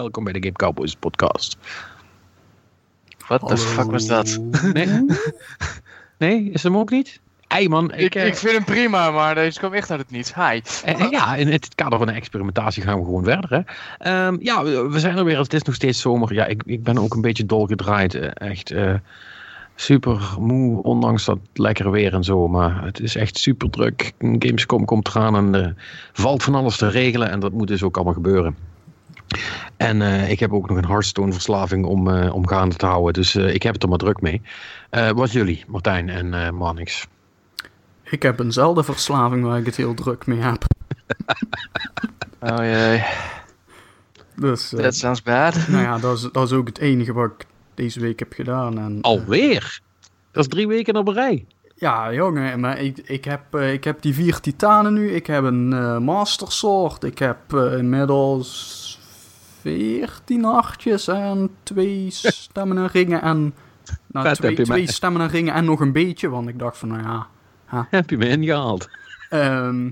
welkom bij de Game Cowboys podcast. What the fuck was dat? Nee? Nee, is hem ook niet? Ei man, ik, Ik, eh, ik vind hem prima, maar deze kwam echt uit het niets. Hi. eh, eh, ja, in het kader van de experimentatie gaan we gewoon verder. Hè. Ehm, ja, we zijn er weer. Het is nog steeds zomer. Ja, ik, ik ben ook een beetje dolgedraaid. echt eh, super moe, ondanks dat lekkere weer en zo. Maar het is echt super druk. Gamescom komt eraan en er valt van alles te regelen. En dat moet dus ook allemaal gebeuren. En eh, ik heb ook nog een Hearthstone verslaving om, eh, om gaande te houden. Dus eh, ik heb het er maar druk mee. Eh, wat jullie, Martijn en eh Marnix? Ik heb eenzelfde verslaving waar ik het heel druk mee heb. Oh jee, Dus, that sounds bad. nou ja, dat is, dat is ook het enige wat ik deze week heb gedaan. En, Alweer? Dat is drie weken op een rij. ja, jongen, maar ik, ik, heb, eh, ik heb die vier titanen nu. Ik heb een eh Master Sword. Ik heb eh, inmiddels veertien hartjes en twee stemmen en ringen. En, nou, Vet, twee, twee en ringen en nog een beetje. Want ik dacht van, nou ja... Heb je me ingehaald? Ehm,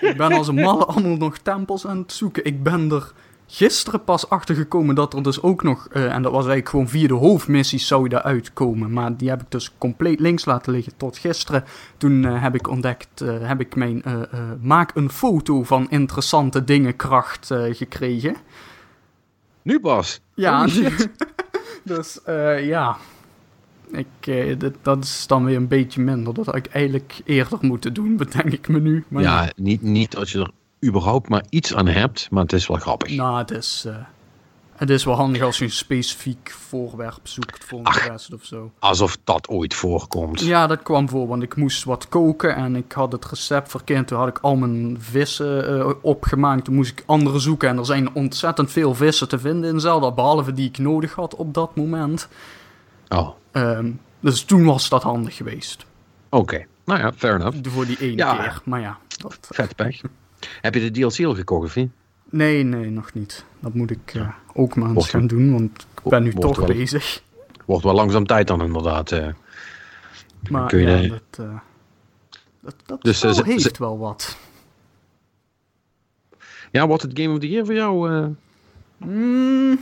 ik ben als een malle allemaal nog tempels aan het zoeken. Ik ben er gisteren pas achter gekomen dat er dus ook nog, eh, en dat was eigenlijk gewoon via de hoofdmissies zou je daaruit komen. Maar die heb ik dus compleet links laten liggen tot gisteren. Toen eh, heb ik ontdekt, eh, heb ik mijn maak een foto van interessante dingen kracht gekregen. Nu pas? Ja, dus eh, ja. Ik, eh, dit- dat is dan weer een beetje minder. Dat had ik eigenlijk eerder moeten doen, bedenk ik me nu. Maar ja, niet, niet als je er überhaupt maar iets aan hebt, maar het is wel grappig. Nou, het is, eh, het is wel handig als je een specifiek voorwerp zoekt voor een Ach. quest of zo. Alsof dat ooit voorkomt. Ja, dat kwam voor, want ik moest wat koken en ik had het recept verkend. Toen had ik al mijn vissen eh, opgemaakt. Toen moest ik andere zoeken en er zijn ontzettend veel vissen te vinden in Zelda, behalve die ik nodig had op dat moment. Oh, Ehm, dus toen was dat handig geweest. oké. Nou ja, fair enough. Voor die ene Ja. keer. Maar ja, dat, Vet pech. Heb je de DLC al gekocht, of niet? Nee, nee, nog niet. Dat moet ik eh, ook maar eens gaan doen, want ik ben nu toch wel- bezig. Wordt wel langzaam tijd dan inderdaad. eh. Maar Kun je ja, dat, eh, dat, dat Dus, ze- heeft ze- wel wat. Ja, wordt het Game of the Year voor jou? Mm.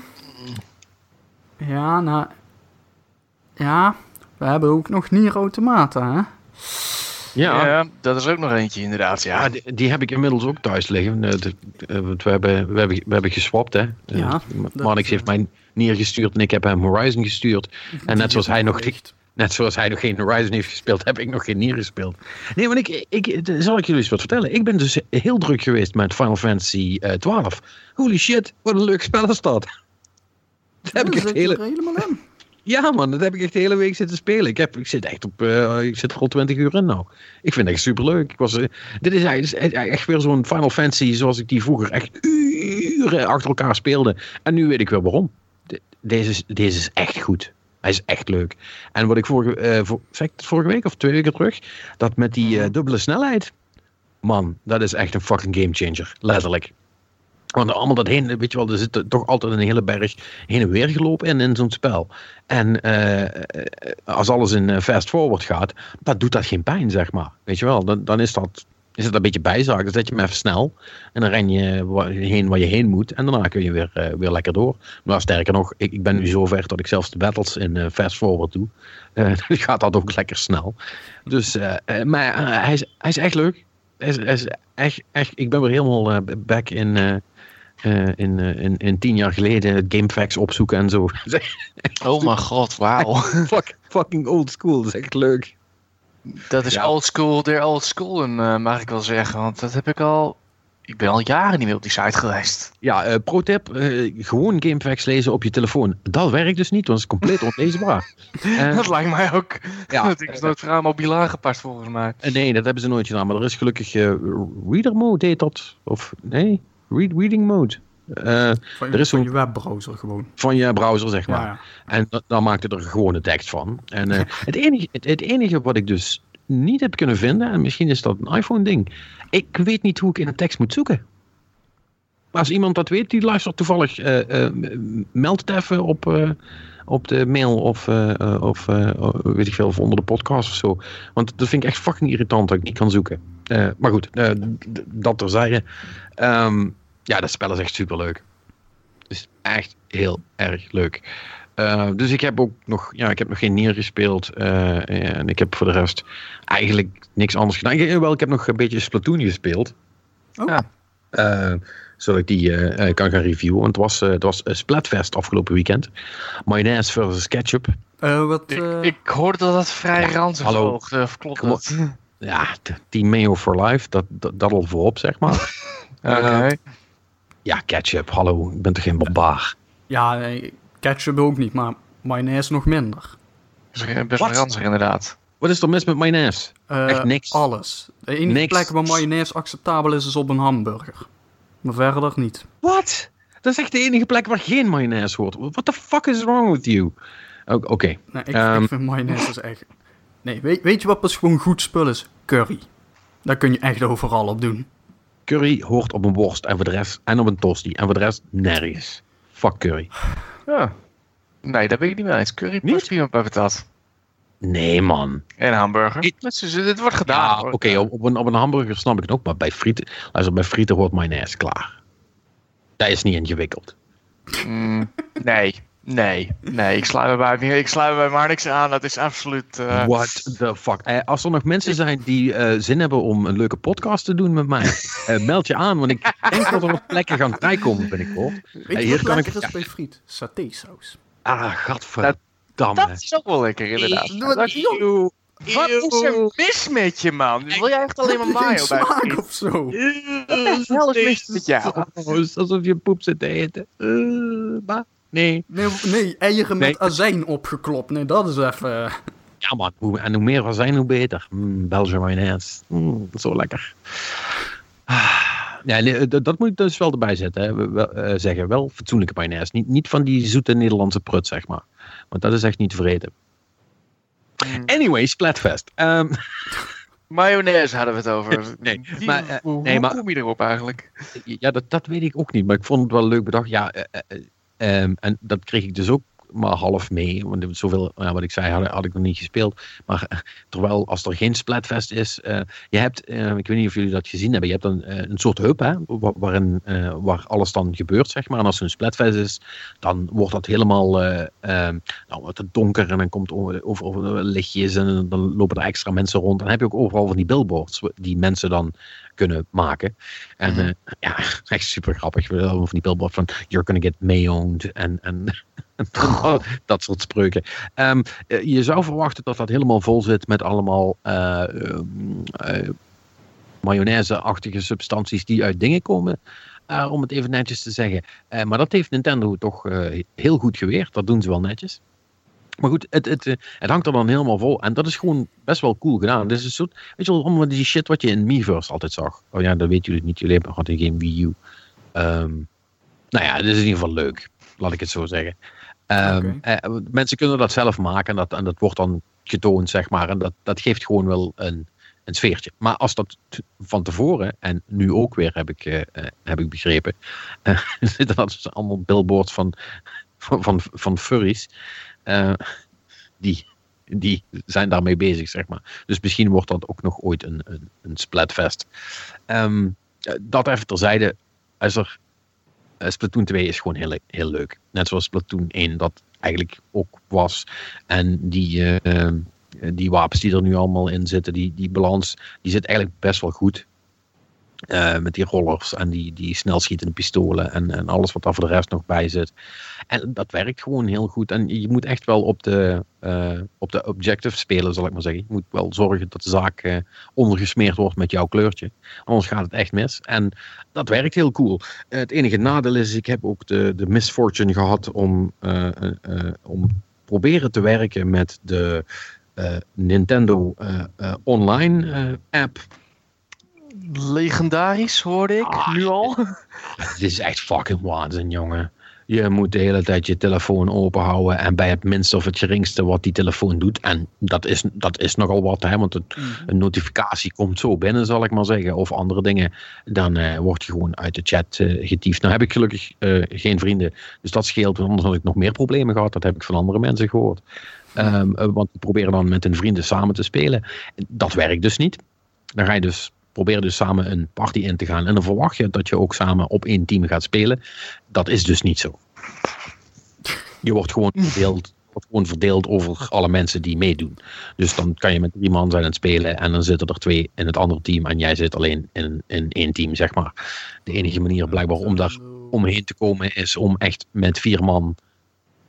Ja, nou... Ja, we hebben ook nog Nier Automata, hè? Ja, Ja. dat is ook nog eentje inderdaad, ja. Ja, die, die heb ik inmiddels ook thuis liggen. Eh, de- eh, want we, hebben, we, hebben, we hebben geswapt, hè. Eh, Ja, Marnix heeft mij neergestuurd en ik heb hem Horizon gestuurd. En net zoals hij nog Echt. Net zoals hij nog geen Horizon heeft gespeeld, heb ik nog geen Nier gespeeld. Nee, want ik, ik, zal ik jullie eens wat vertellen. Ik ben dus heel druk geweest met Final Fantasy eh, 12. Holy shit, wat een leuk spel is dat. Dat heb ik zit hele... er helemaal in. Ja man, dat heb ik echt de hele week zitten spelen. Ik, heb, ik zit echt op, eh, ik zit er al 20 uur in nou. Ik vind het echt superleuk. Ik was, eh, dit is eigenlijk echt weer zo'n Final Fantasy zoals ik die vroeger echt uren achter elkaar speelde. En nu weet ik wel waarom. De- Deze, is- deze is echt goed. Hij is echt leuk. En wat ik vorige, het vorige week of twee weken terug, dat met die dubbele snelheid. Man, dat is echt een fucking gamechanger. Letterlijk. Want allemaal dat heen, weet je wel, er zit toch altijd een hele berg heen en weer gelopen in, in zo'n spel. En eh, als alles in eh, fast forward gaat, dan doet dat geen pijn, zeg maar. Weet je wel, dan, dan is dat is het een beetje bijzaak. Dan zet je hem even snel en dan ren je heen waar je heen moet. En daarna kun je weer, eh, weer lekker door. Maar sterker nog, ik, ik ben nu zover dat ik zelfs de battles in fast forward doe. Eh dan gaat dat ook lekker snel. Dus, maar hij, is, hij is echt leuk. Hij is, hij is echt, echt, ik ben weer helemaal back in... eh, eh, in, eh, in, in tien jaar geleden gamefacts opzoeken en zo. Oh mijn god, wauw. Fuck, fucking old school, dat is echt leuk. Dat is Ja. old school, der old school, eh, mag ik wel zeggen. Want dat heb ik al... Ik ben al jaren niet meer op die site geweest. Ja, eh pro tip, eh, gewoon gamefacts lezen op je telefoon. Dat werkt dus niet, want het is compleet onleesbaar. Dat lijkt mij ook. ja, dat is nooit voor mobiel aangepast volgens mij. nee, dat hebben ze nooit gedaan. Maar er is gelukkig reader mode, heet dat. Of nee, read, reading mode. Eh, Van, Er is van zo'n- je webbrowser gewoon. van je browser, zeg maar. Ja, ja. En da- dan maakte er gewoon een tekst van. En eh, het, enige, het, het enige wat ik dus niet heb kunnen vinden, en misschien is dat een iPhone-ding. Ik weet niet hoe ik in een tekst moet zoeken. Maar als iemand dat weet, die luistert toevallig, eh, eh, meld het even op, op de mail of, of eh, weet ik veel, of onder de podcast of zo. Want dat vind ik echt fucking irritant dat ik niet kan zoeken. Maar goed, dat terzijde. Ehm ja, dat spel is echt superleuk. Het is echt heel erg leuk. Eh, dus ik heb ook nog, ja, ik heb nog geen Nier gespeeld. eh, en ik heb voor de rest eigenlijk niks anders gedaan. Ik, wel, ik heb nog een beetje Splatoon gespeeld. Oh. Ja. Eh, zodat ik die eh, eh, kan gaan reviewen. Want het was, eh, het was eh, Splatfest afgelopen weekend. Mayonaise versus ketchup. Eh, wat, Ik, eh, ik hoorde dat het vrij ranzig hallo. Of klopt dat? Ja, Team Mayo for Life. Dat, dat, dat al voorop, zeg maar. Oké. Ja, ketchup. Hallo, ik ben toch geen barbaar. Ja, nee, ketchup ook niet, maar mayonaise nog minder. Dat is best wel ranzig inderdaad. Wat is er mis met mayonaise? Eh, Echt niks. Alles. De enige Niks. plek waar mayonaise acceptabel is, is op een hamburger. Maar verder niet. Wat? Dat is echt de enige plek waar geen mayonaise hoort. What the fuck is wrong with you? O- Oké. Nee, ik, Ehm. ik vind mayonaise is echt... Nee, weet, weet je wat pas gewoon goed spul is? Curry. Daar kun je echt overal op doen. Curry hoort op een worst en voor de rest en op een tosti en voor de rest nergens. Fuck curry. Ja. Nee, daar ben ik niet mee eens. Curry Niet? prima bij patat. Nee man. En hamburger. Ik- dit wordt gedaan. Ja, oké, op, op, een, op een hamburger snap ik het ook, maar bij frieten, luister, bij frieten hoort mayonaise klaar. Dat is niet ingewikkeld. Mm, nee. Nee. Nee, ik sluit me bij, niet- ik sluit me bij maar niks aan. Dat is absoluut... eh, What the fuck? Eh, als er nog mensen zijn die eh, zin hebben om een leuke podcast te doen met mij, eh, meld je aan, want ik denk dat er wat plekken gaan vrijkomen binnenkort. Weet Hey, je hier wat kan lekker ik- is bij friet? Satésaus. Ah, gadverdamme. Dat is ook wel lekker, inderdaad. Wat- Dat- Eeuw. Wat is er mis met je, man? Wil jij echt alleen maar mayo bij smaak friet? of zo? hel is mis met jou? Oh, alsof je poep zit te eten. Eh, maar, nee. Nee, nee eieren met Nee. azijn opgeklopt. Nee, dat is even... eh, Ja man, hoe, en hoe meer we zijn, hoe beter. Mm, Belgian mayonaise. Mm, zo lekker. Ah, Ja, nee, dat, dat moet ik dus wel erbij zetten. Hè. Wel, eh, zeggen, wel fatsoenlijke mayonaise. Niet, niet van die zoete Nederlandse prut, zeg maar. Want dat is echt niet te vreten. Mm. Anyway, Splatfest. Ehm, Mayonaise hadden we het over. Nee, Die- maar, eh, hoe nee, maar- kom je erop eigenlijk? ja, dat, dat weet ik ook niet. Maar ik vond het wel leuk bedacht. Ja, eh, eh, eh, ehm, en dat kreeg ik dus ook maar half mee. Want zoveel, ja, wat ik zei, had, ik nog niet gespeeld. Maar eh, terwijl als er geen Splatfest is. eh, je hebt, eh, ik weet niet of jullie dat gezien hebben. Je hebt een, een soort hub hè, wa- waarin, waar alles dan gebeurt, zeg maar. En als er een Splatfest is, dan wordt dat helemaal eh, ehm, nou, het donker. En dan komt over, over, over lichtjes. En dan lopen er extra mensen rond. Dan heb je ook overal van die billboards die mensen dan kunnen maken. En eh, ja, echt super grappig. We hebben Van die billboard van you're gonna get mayoned en, en dat soort spreuken. Ehm, eh, je zou verwachten dat dat helemaal vol zit met allemaal eh, mayonaise-achtige substanties die uit dingen komen. om het even netjes te zeggen. Maar dat heeft Nintendo toch heel goed geweerd. Dat doen ze wel netjes. Maar goed, het, het, eh, het hangt er dan helemaal vol. En dat is gewoon best wel cool gedaan. Dit is een soort, weet je wel, allemaal die shit wat je in Miiverse altijd zag. Oh ja, dat weten jullie niet. Jullie hebben- hadden geen Wii U. Ehm, nou ja, het is in ieder geval leuk. Laat ik het zo zeggen. Ehm, eh, mensen kunnen dat zelf maken. En dat, en dat wordt dan getoond, zeg maar. En dat, dat geeft gewoon wel een, een sfeertje. Maar als dat van tevoren, en nu ook weer heb ik, eh, heb ik begrepen. zitten dat dus allemaal billboards van, van, van, van furries. Eh, die, die zijn daarmee bezig, zeg maar. Dus misschien wordt dat ook nog ooit een, een, een splatfest. Ehm, eh, dat even terzijde. Als er, eh, Splatoon 2 is gewoon heel, heel leuk. Net zoals Splatoon 1 dat eigenlijk ook was. En die, eh, die wapens die er nu allemaal in zitten, die, die balans, die zit eigenlijk best wel goed. Eh, met die rollers en die, die snelschietende pistolen en, en alles wat daar voor de rest nog bij zit. En dat werkt gewoon heel goed. En je moet echt wel op de, eh, op de objective spelen, zal ik maar zeggen. Je moet wel zorgen dat de zaak eh, ondergesmeerd wordt met jouw kleurtje. Anders gaat het echt mis. En dat werkt heel cool. Het enige nadeel is, ik heb ook de, de misfortune gehad om, om proberen te werken met de Nintendo online app. Legendarisch, hoorde ik, Ah, nu al. Dit is echt fucking waanzin, jongen. Je moet de hele tijd je telefoon open houden en bij het minste of het geringste wat die telefoon doet. En dat is, dat is nogal wat, hè, want het, een notificatie komt zo binnen, zal ik maar zeggen. Of andere dingen. Dan eh, word je gewoon uit de chat uh, getiefd. Nou heb ik gelukkig uh, geen vrienden, dus dat scheelt. Anders had ik nog meer problemen gehad. Dat heb ik van andere mensen gehoord. Um, want die proberen dan met hun vrienden samen te spelen. Dat werkt dus niet. Dan ga je dus proberen dus samen een party in te gaan. En dan verwacht je dat je ook samen op één team gaat spelen. Dat is dus niet zo. Je wordt gewoon verdeeld, wordt gewoon verdeeld over alle mensen die meedoen. Dus dan kan je met drie man zijn aan het spelen en dan zitten er twee in het andere team en jij zit alleen in, in één team, zeg maar. De enige manier blijkbaar om daar omheen te komen is om echt met vier man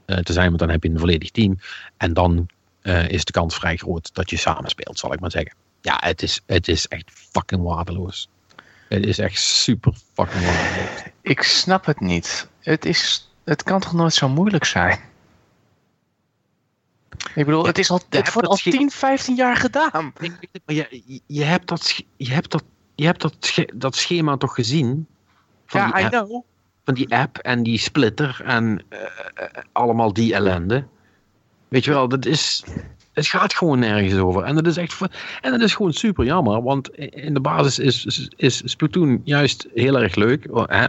uh, te zijn, want dan heb je een volledig team. En dan uh, is de kans vrij groot dat je samen speelt, zal ik maar zeggen. Ja, het is, het is echt fucking waardeloos. Het is echt super fucking waardeloos. Ik snap het niet. Het, is, het kan toch nooit zo moeilijk zijn? Ik bedoel, het, is al, het wordt al 10, 15 jaar gedaan. Maar je, je hebt dat, je hebt dat, je hebt dat, dat schema toch gezien? Van ja, I know. Van die app en die splitter en uh, allemaal die ellende. Weet je wel, dat is, het gaat gewoon nergens over. En dat is echt en dat is gewoon super jammer. Want in de basis is, is, is Splatoon juist heel erg leuk. Hè?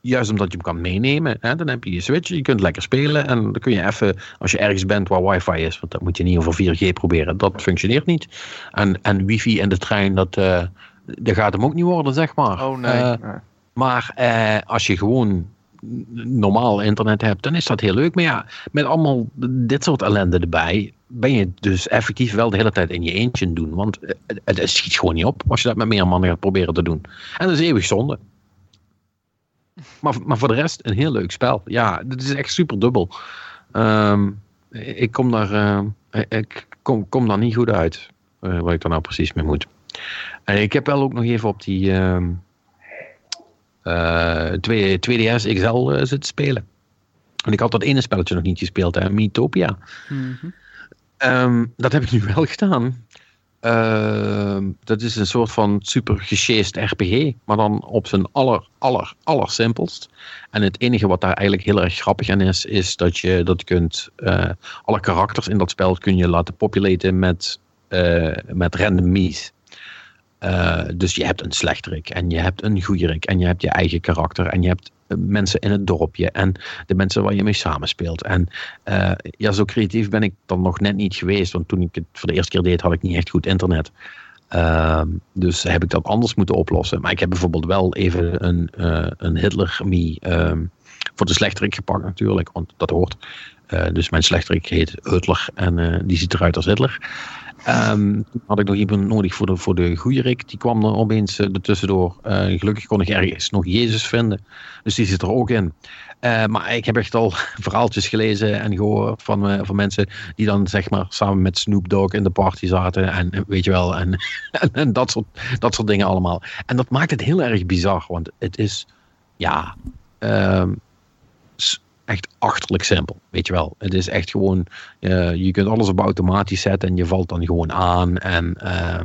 Juist omdat je hem kan meenemen. Hè? Dan heb je je Switch, je kunt lekker spelen. En dan kun je even, als je ergens bent waar wifi is. Want dat moet je niet over 4G proberen. Dat functioneert niet. En, en wifi in de trein, dat, uh, dat gaat hem ook niet worden, zeg maar. Oh nee. Uh, maar uh, als je gewoon normaal internet hebt, dan is dat heel leuk. Maar ja, met allemaal dit soort ellende erbij, ben je dus effectief wel de hele tijd in je eentje doen. Want het, het schiet gewoon niet op als je dat met meer mannen gaat proberen te doen. En dat is eeuwig zonde. Maar, maar voor de rest een heel leuk spel. Ja, dit is echt super dubbel. Um, ik kom daar, uh, ik kom, kom daar niet goed uit. Uh, wat ik daar nou precies mee moet. En ik heb wel ook nog even op die uh, 2, 2DS XL zitten spelen. En ik had dat ene spelletje nog niet gespeeld, hè, Mythopia. Mm -hmm. Um, dat heb ik nu wel gedaan. Uh, dat is een soort van super gesjeest RPG, maar dan op zijn aller, aller, aller simpelst. En het enige wat daar eigenlijk heel erg grappig aan is, is dat je dat kunt, uh, alle karakters in dat spel kun je laten populaten met, uh, met random mies. Uh, dus je hebt een slechterik en je hebt een goeierik en je hebt je eigen karakter en je hebt mensen in het dorpje en de mensen waar je mee samenspeelt. En uh, ja, zo creatief ben ik dan nog net niet geweest, want toen ik het voor de eerste keer deed, had ik niet echt goed internet. Uh, dus heb ik dat anders moeten oplossen. Maar ik heb bijvoorbeeld wel even een, een Hitler-me voor de slechterik gepakt natuurlijk, want dat hoort. dus mijn slechterik heet Hitler en die ziet eruit als Hitler. Um, had ik nog iemand nodig voor de, voor de goeierik. Die kwam er opeens uh, ertussendoor. Uh, gelukkig kon ik ergens nog Jezus vinden. Dus die zit er ook in. Uh, maar ik heb echt al verhaaltjes gelezen en gehoord van, van mensen die dan zeg maar samen met Snoop Dogg in de party zaten. En weet je wel, en, en, dat, soort, dat soort dingen allemaal. En dat maakt het heel erg bizar, want het is, ja, um, echt achterlijk simpel. Weet je wel. Het is echt gewoon, uh, je kunt alles op automatisch zetten en je valt dan gewoon aan. En uh,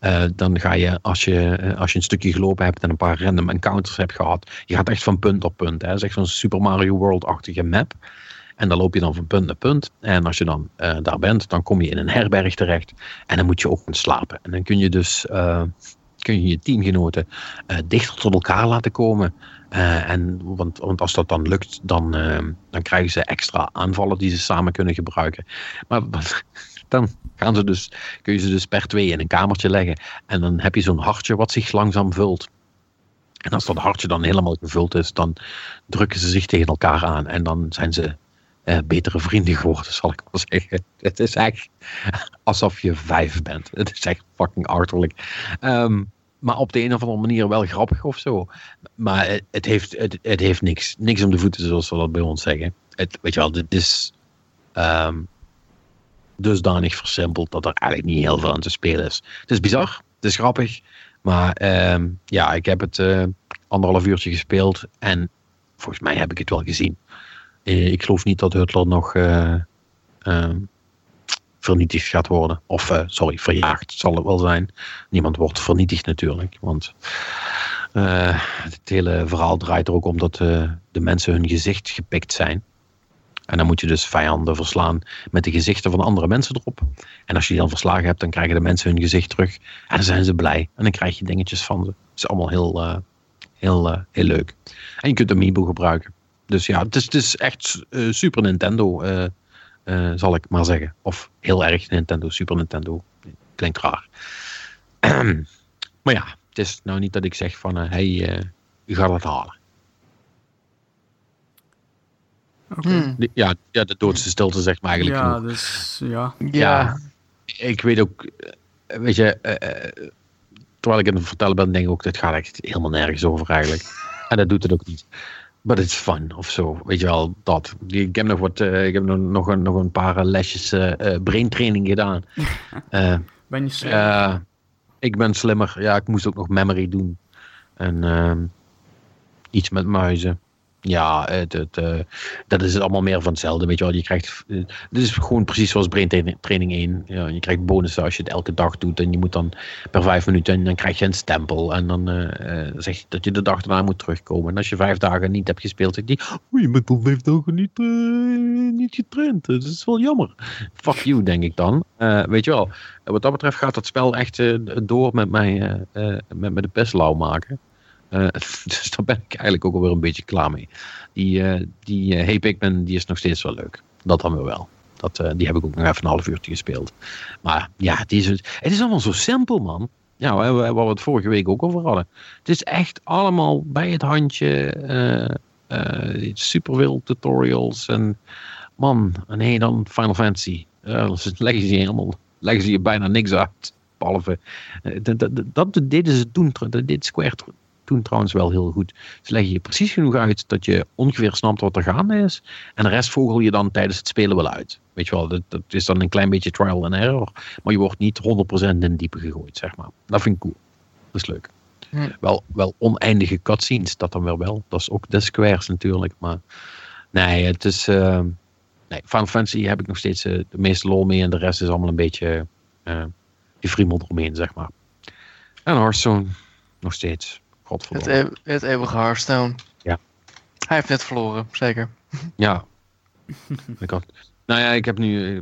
uh, dan ga je als, je, als je een stukje gelopen hebt en een paar random encounters hebt gehad, je gaat echt van punt op punt. Hè. Het is echt zo'n Super Mario World-achtige map. En dan loop je dan van punt naar punt. En als je dan daar bent, dan kom je in een herberg terecht. En dan moet je ook gaan slapen. En dan kun je dus kun je je teamgenoten dichter tot elkaar laten komen. Uh, en, want, want als dat dan lukt, dan, uh, dan krijgen ze extra aanvallen die ze samen kunnen gebruiken. Maar dan gaan ze dus, kun je ze dus per twee in een kamertje leggen. En dan heb je zo'n hartje wat zich langzaam vult. En als dat hartje dan helemaal gevuld is, dan drukken ze zich tegen elkaar aan. En dan zijn ze uh, betere vrienden geworden, zal ik wel zeggen. Het is echt alsof je vijf bent. Het is echt fucking arterlijk. Um, maar op de een of andere manier wel grappig of zo. Maar het, heeft, het, het, heeft niks, niks om de voeten, zoals we dat bij ons zeggen. Het, weet je wel, dit is um, dusdanig versimpeld dat er eigenlijk niet heel veel aan te spelen is. Het is bizar, het is grappig. Maar um, ja, ik heb het uh, anderhalf uurtje gespeeld en volgens mij heb ik het wel gezien. Uh, ik geloof niet dat Hutler nog uh, vernietigd gaat worden. Of, uh, sorry, verjaagd zal het wel zijn. Niemand wordt vernietigd natuurlijk. Want Eh, het hele verhaal draait er ook om dat eh, de mensen hun gezicht gepikt zijn. En dan moet je dus vijanden verslaan met de gezichten van andere mensen erop. En als je die dan verslagen hebt, dan krijgen de mensen hun gezicht terug. En dan zijn ze blij. En dan krijg je dingetjes van ze. Het is allemaal heel, eh, heel, eh, heel leuk. En je kunt Amiibo gebruiken. Dus ja, het is, het is echt eh, Super Nintendo, eh, eh, zal ik maar zeggen. Of heel erg Nintendo, Super Nintendo. Klinkt raar. maar ja, het is nou niet dat ik zeg van, hé, hey, eh, u gaat het halen. Hmm. Ja, ja, de doodste stilte zegt me eigenlijk Ja, genoeg. dus ja. Ja. Ik weet ook, eh, weet je, eh, eh, terwijl ik het vertellen ben, denk ik ook, dit gaat echt helemaal nergens over eigenlijk. En dat doet het ook niet. But it's fun, of zo. Weet je wel, dat. Ik heb nog, wat, eh, ik heb nog, nog, een, nog een paar eh, lesjes eh braintraining gedaan. Ben je slim? eh, ik ben slimmer. Ja, ik moest ook nog memory doen. En ehm, iets met muizen. Ja, het, het, eh, dat is het allemaal meer van hetzelfde. Weet je wel, je krijgt. eh, dit is gewoon precies zoals Brain Training- Training 1. Ja, je krijgt bonussen als je het elke dag doet. En je moet dan per vijf minuten. En dan krijg je een stempel. En dan eh, eh, zeg je dat je de dag daarna moet terugkomen. En als je vijf dagen niet hebt gespeeld, zegt die. Oh, je bent al vijf dagen niet, eh, niet getraind. Dat is wel jammer. Fuck you, denk ik dan. Eh, weet je wel. Wat dat betreft gaat dat spel echt eh, door met mij. eh, eh, met, met de pest lauw maken. Eh, dus daar ben ik eigenlijk ook alweer een beetje klaar mee. Die, eh die eh, Hey Pikmin, die is nog steeds wel leuk. Dat dan weer wel. Dat, die heb ik ook nog even een half uurtje gespeeld. Maar ja, het is, het is allemaal zo simpel, man. Ja, waar we, het vorige week ook over hadden. Het is echt allemaal bij het handje. eh, superveel tutorials. En man, nee, dan Final Fantasy. Dan leggen ze je helemaal, leggen ze je bijna niks uit. Behalve, eh, dat, dat, dat deden ze toen, dat deed Square toen trouwens wel heel goed. Ze leggen je precies genoeg uit dat je ongeveer snapt wat er gaande is. En de rest vogel je dan tijdens het spelen wel uit. Weet je wel, dat, dat is dan een klein beetje trial and error. Maar je wordt niet 100% in het diepe gegooid, zeg maar. Dat vind ik cool. Dat is leuk. Hm. Wel, wel oneindige cutscenes, dat dan weer wel. Dat is ook de squares natuurlijk. Maar nee, het is... eh, nee, Final Fantasy heb ik nog steeds eh, de meeste lol mee. En de rest is allemaal een beetje uh, gefriemel eromheen, zeg maar. En Hearthstone, nog steeds. Het, het eeuwige Hearthstone. Ja. Hij heeft net verloren, zeker. Ja. ik had, nou ja, ik heb nu,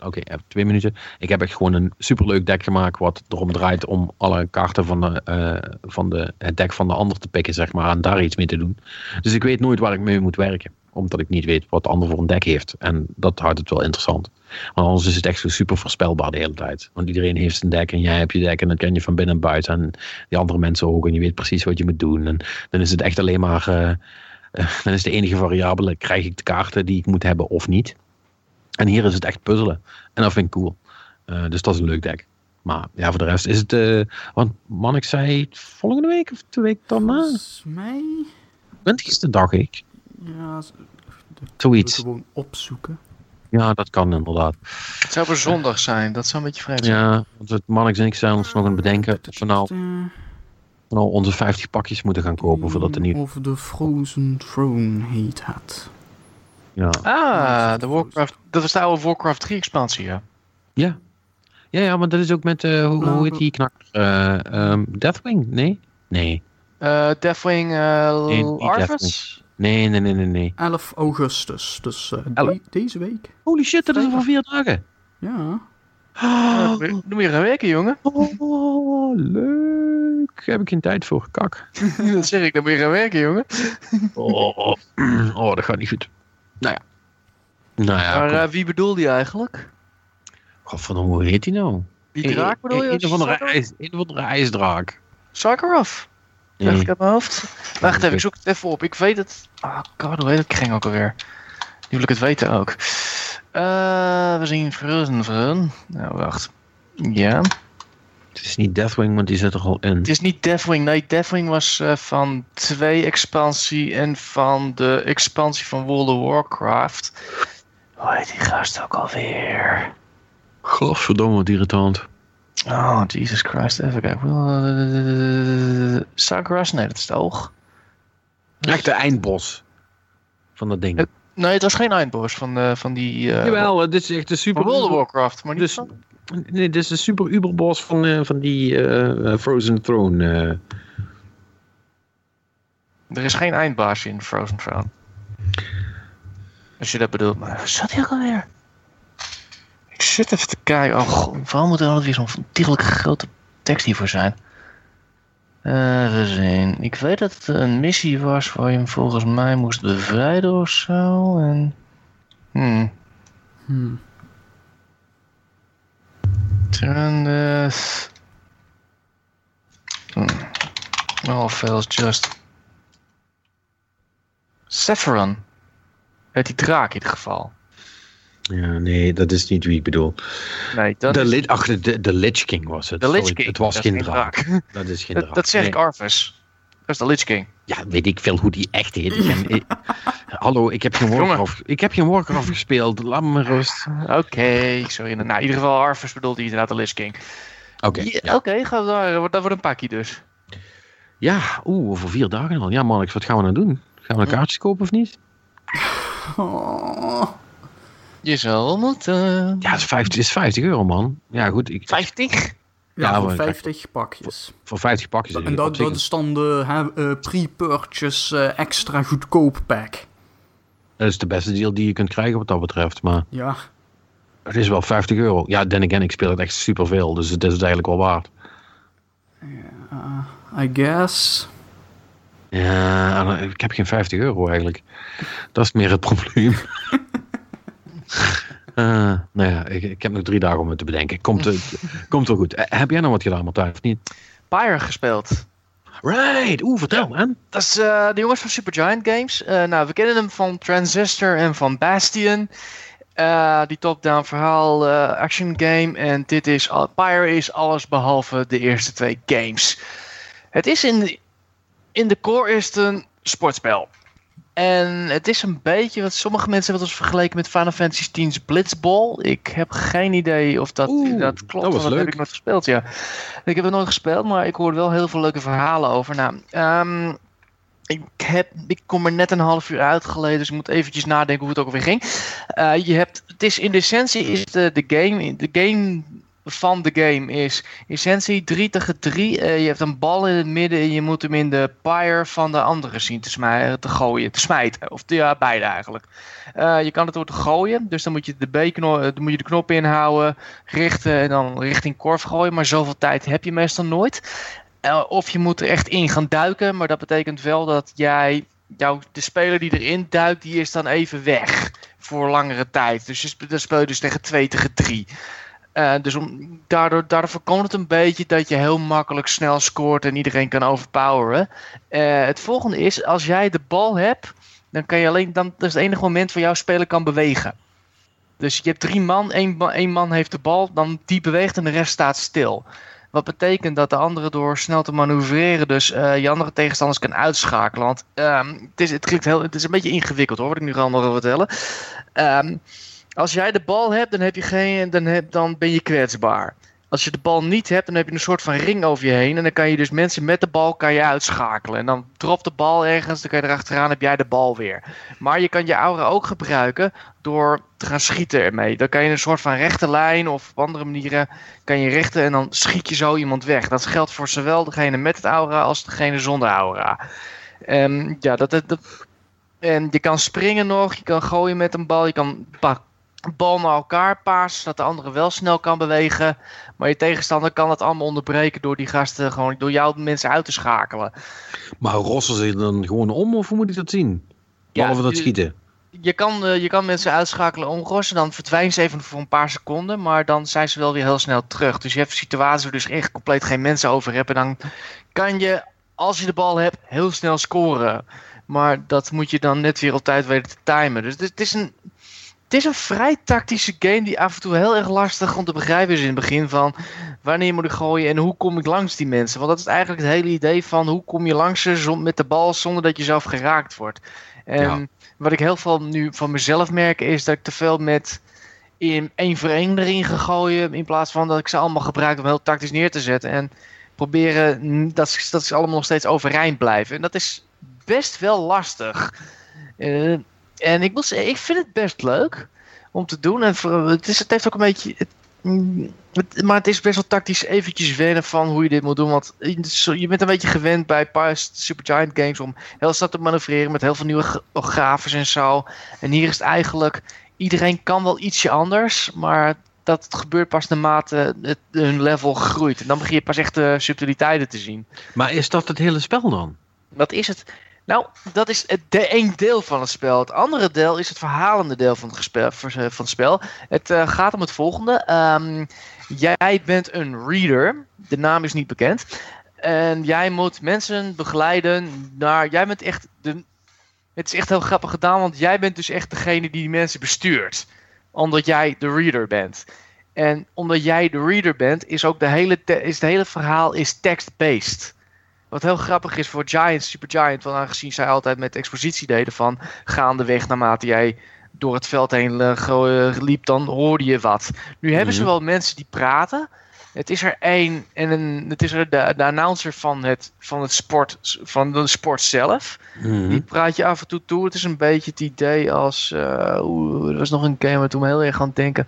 oké, heb twee minuten. Ik heb echt gewoon een superleuk deck gemaakt wat erom draait om alle kaarten van, de, eh, van de, het deck van de ander te pikken, zeg maar, en daar iets mee te doen. Dus ik weet nooit waar ik mee moet werken, omdat ik niet weet wat de ander voor een deck heeft. En dat houdt het wel interessant. Want anders is het echt zo super voorspelbaar de hele tijd. Want iedereen heeft zijn deck en jij hebt je deck en dat ken je van binnen en buiten. En die andere mensen ook en je weet precies wat je moet doen. En dan is het echt alleen maar... eh, eh, dan is de enige variabele, krijg ik de kaarten die ik moet hebben of niet. En hier is het echt puzzelen. En dat vind ik cool. Eh, dus dat is een leuk deck. Maar ja, voor de rest is het... want man, ik zei volgende week of de week daarna. Volgens mij... Wanneer is de dag ik? Ja, Zoiets. gewoon opzoeken. Ja, dat kan inderdaad. Het zou een zondag zijn, dat zou een beetje vreemd zijn. Ja, want het Mannix en ik zijn ons nog aan het bedenken of we nou, Eh, nou onze 50 pakjes moeten gaan kopen voordat er niet... Of de Frozen Throne heet het. Ja. Ah, de Warcraft, dat was de oude Warcraft 3 expansie, ja. Ja. Ja, ja, maar dat is ook met, eh, hoe, hoe heet die knakker? Eh, ehm, Deathwing? Nee? Nee. Eh Deathwing uh, Nee, Arthas? Nee, nee, nee, nee, nee. 11 augustus, dus eh, Elf? de- deze week. Holy shit, dat is over vier dagen. Ja. Ja, dan moet je- dan moet je gaan werken, jongen. Oh, leuk. Heb ik geen tijd voor, kak. dat zeg ik, dan moet je gaan werken, jongen. Oh, oh dat gaat niet goed. Nou ja. Nou ja, maar eh, wie bedoelde je eigenlijk? Godverdomme, hoe heet die nou? Die draak bedoel je? Een of een andere ijsdraak. Sakharov? Zeg Nee. ik uit mijn hoofd? Wacht even, ik zoek het even op. Ik weet het. Ah, god, hoe heet het kring ook alweer? Nu wil ik het weten ook. Eh, we zien Frozen Frozen. Nou, wacht. Ja. Het is niet Deathwing, want die zit er al in. Het is niet Deathwing. Nee, Deathwing was eh, van 2 expansie en van de expansie van World of Warcraft. Hoe heet die gast ook alweer? Godverdomme, wat irritant. Oh, Jesus Christ. Even kijken. Uh, Sakras? Nee, dat is het oog. Echt de eindbos van dat ding. Het- Nee, het was geen eindboss van, eh, van die... eh Jawel, dit is echt de super... Van World of Warcraft, maar niet Dus, van- nee, dit is de super uberbos van, eh, van die eh, eh, Frozen Throne. eh. Er is geen eindbaas in Frozen Throne. Als je dat bedoelt. Maar waar zat hij ook alweer? Ik zit even te kijken. Oh god, waarom moet er altijd weer zo'n dierlijke grote tekst hiervoor zijn? Even zien. Ik weet dat het een missie was waar je hem volgens mij moest bevrijden of zo. En... Hmm. Hmm. Trendeth. Hmm. All fails just. Sephiron. Uit die draak in ieder geval. Ja, nee, dat is niet wie ik bedoel. Nee, dat De, is Lich- ach, de, de, Lich King was het. de Lich King. Het was geen draak. Dat is geen draak. dat zeg Nee. ik Arthas. Dat is de Lich King. Ja, weet ik veel hoe die echt heet. Ik ken- ik- hallo, ik heb geen. Warcraft, ik heb geen Warcraft gespeeld. Laat me rust. Oké, sorry. Nou, in ieder geval Arthas bedoelt hij inderdaad de Lich King. Oké. Ja, ja. Oké, we daar. Dat wordt een pakje dus. Ja, oeh, over vier dagen al. Ja, Marnix, wat gaan we nou doen? Gaan we een kaartjes kopen of niet? Oh. Je zal moeten. Ja, het is 50, het is 50 euro, man. Ja, goed. Ik, 50? Ja, Ja, voor maar- 50 pakjes. voor 50 pakjes. En dat, dat is dan de eh, pre-purchase eh, extra goedkoop pack. dat is de beste deal die je kunt krijgen wat dat betreft. Maar Ja, het is wel 50 euro. Ja, then again, ik speel het echt superveel. Dus het is het eigenlijk wel waard. I guess. Ja, ik heb geen 50 euro eigenlijk. Dat is meer het probleem. Eh, nou ja, ik, ik heb nog drie dagen om het te bedenken. Komt, eh, komt wel goed. Eh, heb jij nou wat gedaan, Martijn, of niet? Pyre gespeeld. Right, oeh, vertel, en? Dat is eh, de jongens van Supergiant Games. Eh, nou, we kennen hem van Transistor en van Bastion. Eh, die top-down verhaal eh, action game. En dit is, al- Pyre is alles behalve de eerste twee games. Het is in de, in de core is het een sportspel. En het is een beetje wat sommige mensen hebben het als vergeleken met Final Fantasy X's Blitzball. Ik heb geen idee of dat Oeh, inderdaad klopt. dat was want dat heb ik nooit gespeeld, ja. Ik heb het nooit gespeeld, maar ik hoorde wel heel veel leuke verhalen over. Nou, ehm, ik, heb, ik kom er net een half uur uitgeleden, dus ik moet eventjes nadenken hoe het ook alweer ging. Eh, je hebt, het is in de essentie is de, de game, de game van de game is essentie 3 tegen 3. Eh, je hebt een bal in het midden en je moet hem in de pyre van de andere zien te, te gooien, te smijten. Of ja, beide eigenlijk. Eh, je kan het door te gooien, dus dan moet je de, B-knop, eh, moet je de knop inhouden, richten en dan richting korf gooien. Maar zoveel tijd heb je meestal nooit. Of je moet er echt in gaan duiken, maar dat betekent wel dat jij, jouw, de speler die erin duikt, die is dan even weg voor langere tijd. Dus je sp- dan speel je dus tegen 2 tegen 3. Eh, dus om, daardoor, daardoor voorkomt het een beetje dat je heel makkelijk snel scoort en iedereen kan overpoweren. Eh, het volgende is, als jij de bal hebt, dan kan je alleen, dan, dat is het enige moment waar jouw speler kan bewegen. Dus je hebt drie man, één, één man heeft de bal, dan die beweegt en de rest staat stil. Wat betekent dat de andere door snel te manoeuvreren, dus eh, je andere tegenstanders kan uitschakelen. Want ehm, het, is, het, klinkt heel, het is een beetje ingewikkeld hoor, wat ik nu allemaal wil vertellen. Ehm, als jij de bal hebt, dan, heb je geen, dan, heb, dan ben je kwetsbaar. Als je de bal niet hebt, dan heb je een soort van ring over je heen. En dan kan je dus mensen met de bal kan je uitschakelen. En dan dropt de bal ergens, dan kan je erachteraan, heb jij de bal weer. Maar je kan je aura ook gebruiken door te gaan schieten ermee. Dan kan je een soort van rechte lijn of op andere manieren kan je richten en dan schiet je zo iemand weg. Dat geldt voor zowel degene met het aura als degene zonder aura. En ja, dat, dat, en je kan springen nog, je kan gooien met een bal, je kan bal naar elkaar pasen, zodat de andere wel snel kan bewegen. Maar je tegenstander kan het allemaal onderbreken door die gasten gewoon door jouw mensen uit te schakelen. Maar rossen ze dan gewoon om of hoe moet ik dat zien? Ja, Behalve dat schieten. Je kan, eh, je kan mensen uitschakelen omrossen, dan verdwijnen ze even voor een paar seconden, maar dan zijn ze wel weer heel snel terug. Dus je hebt situaties waar dus echt compleet geen mensen over hebt. En dan kan je, als je de bal hebt, heel snel scoren. Maar dat moet je dan net weer op tijd weten te timen. Dus het is een, het is een vrij tactische game die af en toe heel erg lastig om te begrijpen is in het begin van wanneer moet ik gooien en hoe kom ik langs die mensen. Want dat is eigenlijk het hele idee van hoe kom je langs ze met de bal zonder dat je zelf geraakt wordt. En Ja. wat ik heel veel nu van mezelf merk is dat ik te veel met in één voor één erin ga gooien in plaats van dat ik ze allemaal gebruik om heel tactisch neer te zetten en proberen dat, ze- dat ze allemaal nog steeds overeind blijven. En dat is best wel lastig. Eh, en ik moet ik vind het best leuk om te doen. En voor, het, is, het heeft ook een beetje. Het, Mm, het- maar het is best wel tactisch eventjes wennen van hoe je dit moet doen. Want je bent een beetje gewend bij past Supergiant games om heel snel te manoeuvreren met heel veel nieuwe g- grafes en zo. En hier is het eigenlijk, iedereen kan wel ietsje anders, maar dat gebeurt pas naarmate het, hun level groeit. En dan begin je pas echt de subtiliteiten te zien. Maar is dat het hele spel dan? Wat is het? Nou, dat is het de één deel van het spel. Het andere deel is het verhalende deel van het, gespe- van het spel. Het eh, gaat om het volgende. Ehm, jij bent een reader. De naam is niet bekend. En jij moet mensen begeleiden naar... Jij bent echt... De, het is echt heel grappig gedaan, want jij bent dus echt degene die die mensen bestuurt. Omdat jij de reader bent. En omdat jij de reader bent, is ook de hele, is het hele verhaal is text-based. Wat heel grappig is voor Giant, Super Giant, want aangezien zij altijd met expositie deden van gaandeweg naarmate jij door het veld heen eh, eh, liep, dan hoorde je wat. Nu hebben ze Mhm. wel mensen die praten. Het is er één en een, het is er de, de announcer van het, van het sport, van de sport zelf. Mhm. Die praat je af en toe toe. Het is een beetje het idee als. oeh, er was nog een game waar toen me heel erg aan het denken.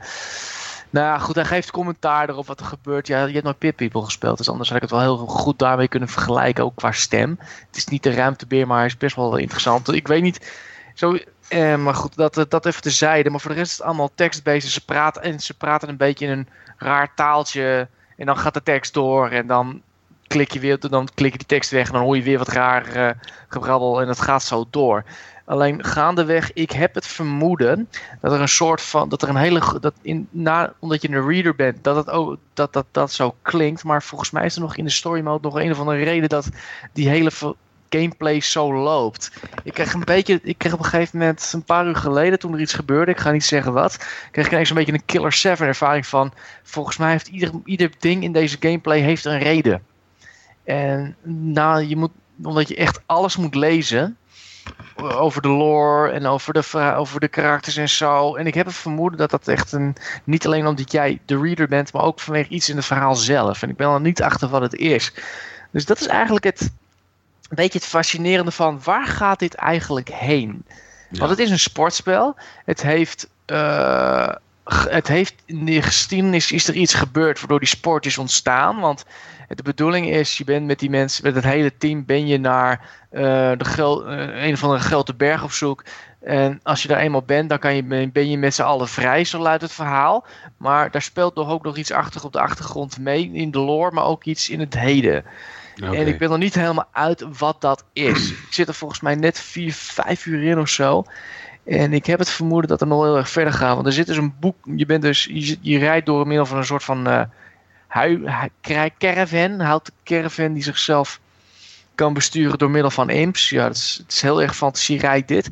Nou goed, hij geeft commentaar erop wat er gebeurt. Ja, je hebt nooit Pit People gespeeld, dus anders had ik het wel heel goed daarmee kunnen vergelijken, ook qua stem. Het is niet de ruimtebeer, maar hij is best wel interessant. Ik weet niet, zo, eh, maar goed, dat, eh, dat even tezijde. Maar voor de rest is het allemaal tekstbased. Ze praten, en ze praten een beetje in een raar taaltje. En dan gaat de tekst door en dan klik je weer, dan klik je die tekst weg en dan hoor je weer wat raar eh, gebrabbel en het gaat zo door. Alleen gaandeweg, ik heb het vermoeden dat er een soort van, dat er een hele, dat in, na, omdat je een reader bent, dat het ook, dat, dat dat zo klinkt. Maar volgens mij is er nog in de story mode nog een of andere reden dat die hele gameplay zo loopt. Ik kreeg een beetje, ik kreeg op een gegeven moment, een paar uur geleden, toen er iets gebeurde, ik ga niet zeggen wat, kreeg ik ineens een beetje een Killer 7 ervaring van, volgens mij heeft ieder, ieder ding in deze gameplay heeft een reden. En nou, je moet, omdat je echt alles moet lezen over de lore en over de, over de karakters en zo. En ik heb het vermoeden dat dat echt een, niet alleen omdat jij de reader bent, maar ook vanwege iets in het verhaal zelf. En ik ben er niet achter wat het is. Dus dat is eigenlijk het, een beetje het fascinerende van waar gaat dit eigenlijk heen? Want het is een sportspel. Het heeft, eh, het heeft in de geschiedenis is er iets gebeurd waardoor die sport is ontstaan. Want de bedoeling is, je bent met die mensen, met het hele team, ben je naar eh, de eh, een of andere grote berg op zoek. En als je daar eenmaal bent, dan kan je, ben je met z'n allen vrij, zo luidt het verhaal. Maar daar speelt toch ook nog iets achter op de achtergrond mee, in de lore, maar ook iets in het heden. En ik ben nog niet helemaal uit wat dat is. ik zit er volgens mij net vier, vijf uur in of zo. En ik heb het vermoeden dat er nog heel erg verder gaat. Want er zit dus een boek. Je, bent dus, je rijdt door middel van een soort van eh hui, hu- kra- caravan. Caravan die zichzelf kan besturen door middel van imps. Ja, het is, heel erg fantasierijk dit.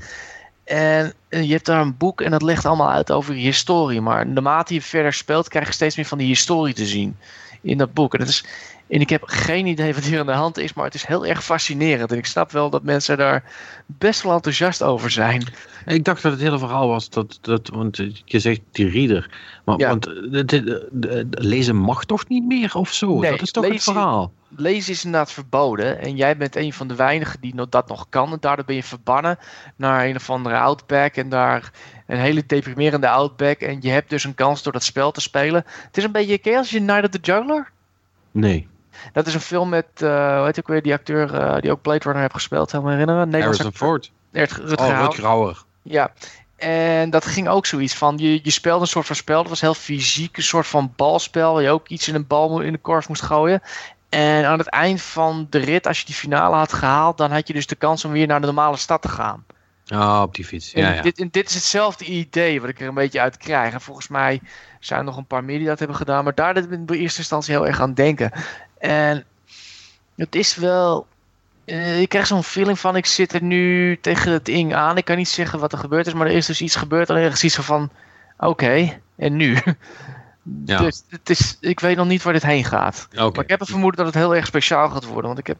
En eh, je hebt daar een boek en dat legt allemaal uit over historie. Maar naarmate je verder speelt, krijg je steeds meer van die historie te zien in dat boek. En, dat is, en ik heb geen idee wat hier aan de hand is, maar het is heel erg fascinerend. En ik snap wel dat mensen daar best wel enthousiast over zijn. Ik dacht dat het hele verhaal was dat, dat want je zegt die reader, maar Ja. want eh, eh, lezen mag toch niet meer of zo? Nee, dat is toch het verhaal? Lezen is inderdaad verboden. En jij bent een van de weinigen die dat nog kan. En daardoor ben je verbannen naar een of andere outback. En daar een hele deprimerende outback. En je hebt dus een kans door dat spel te spelen. Het is een beetje, ken je als je Night of the Juggler? Nee. Dat is een film met, eh hoe heet ook weer, die acteur eh, die ook Blade Runner heeft gespeeld. Helemaal herinneren? Nederlandse Harrison Ford. Rutger Oh, Hauer. Rutger Hauer. Ja, en dat ging ook zoiets van, je, je speelde een soort van spel, dat was heel fysiek, een soort van balspel, waar je ook iets in een bal in de korf moest gooien. En aan het eind van de rit, als je die finale had gehaald, dan had je dus de kans om weer naar de normale stad te gaan. Ah, op die fiets. Ja, ja. Dit, en dit is hetzelfde idee wat ik er een beetje uit krijg. En volgens mij zijn er nog een paar meer die dat hebben gedaan, maar daar deed ik in eerste instantie heel erg aan denken. En het is wel. eh, ik krijg zo'n feeling van, ik zit er nu tegen het ding aan. Ik kan niet zeggen wat er gebeurd is, maar er is dus iets gebeurd. En ergens iets van, oké, en nu? Ja. Dus het is, ik weet nog niet waar dit heen gaat. Oké. Maar ik heb het vermoeden dat het heel erg speciaal gaat worden. Want ik heb,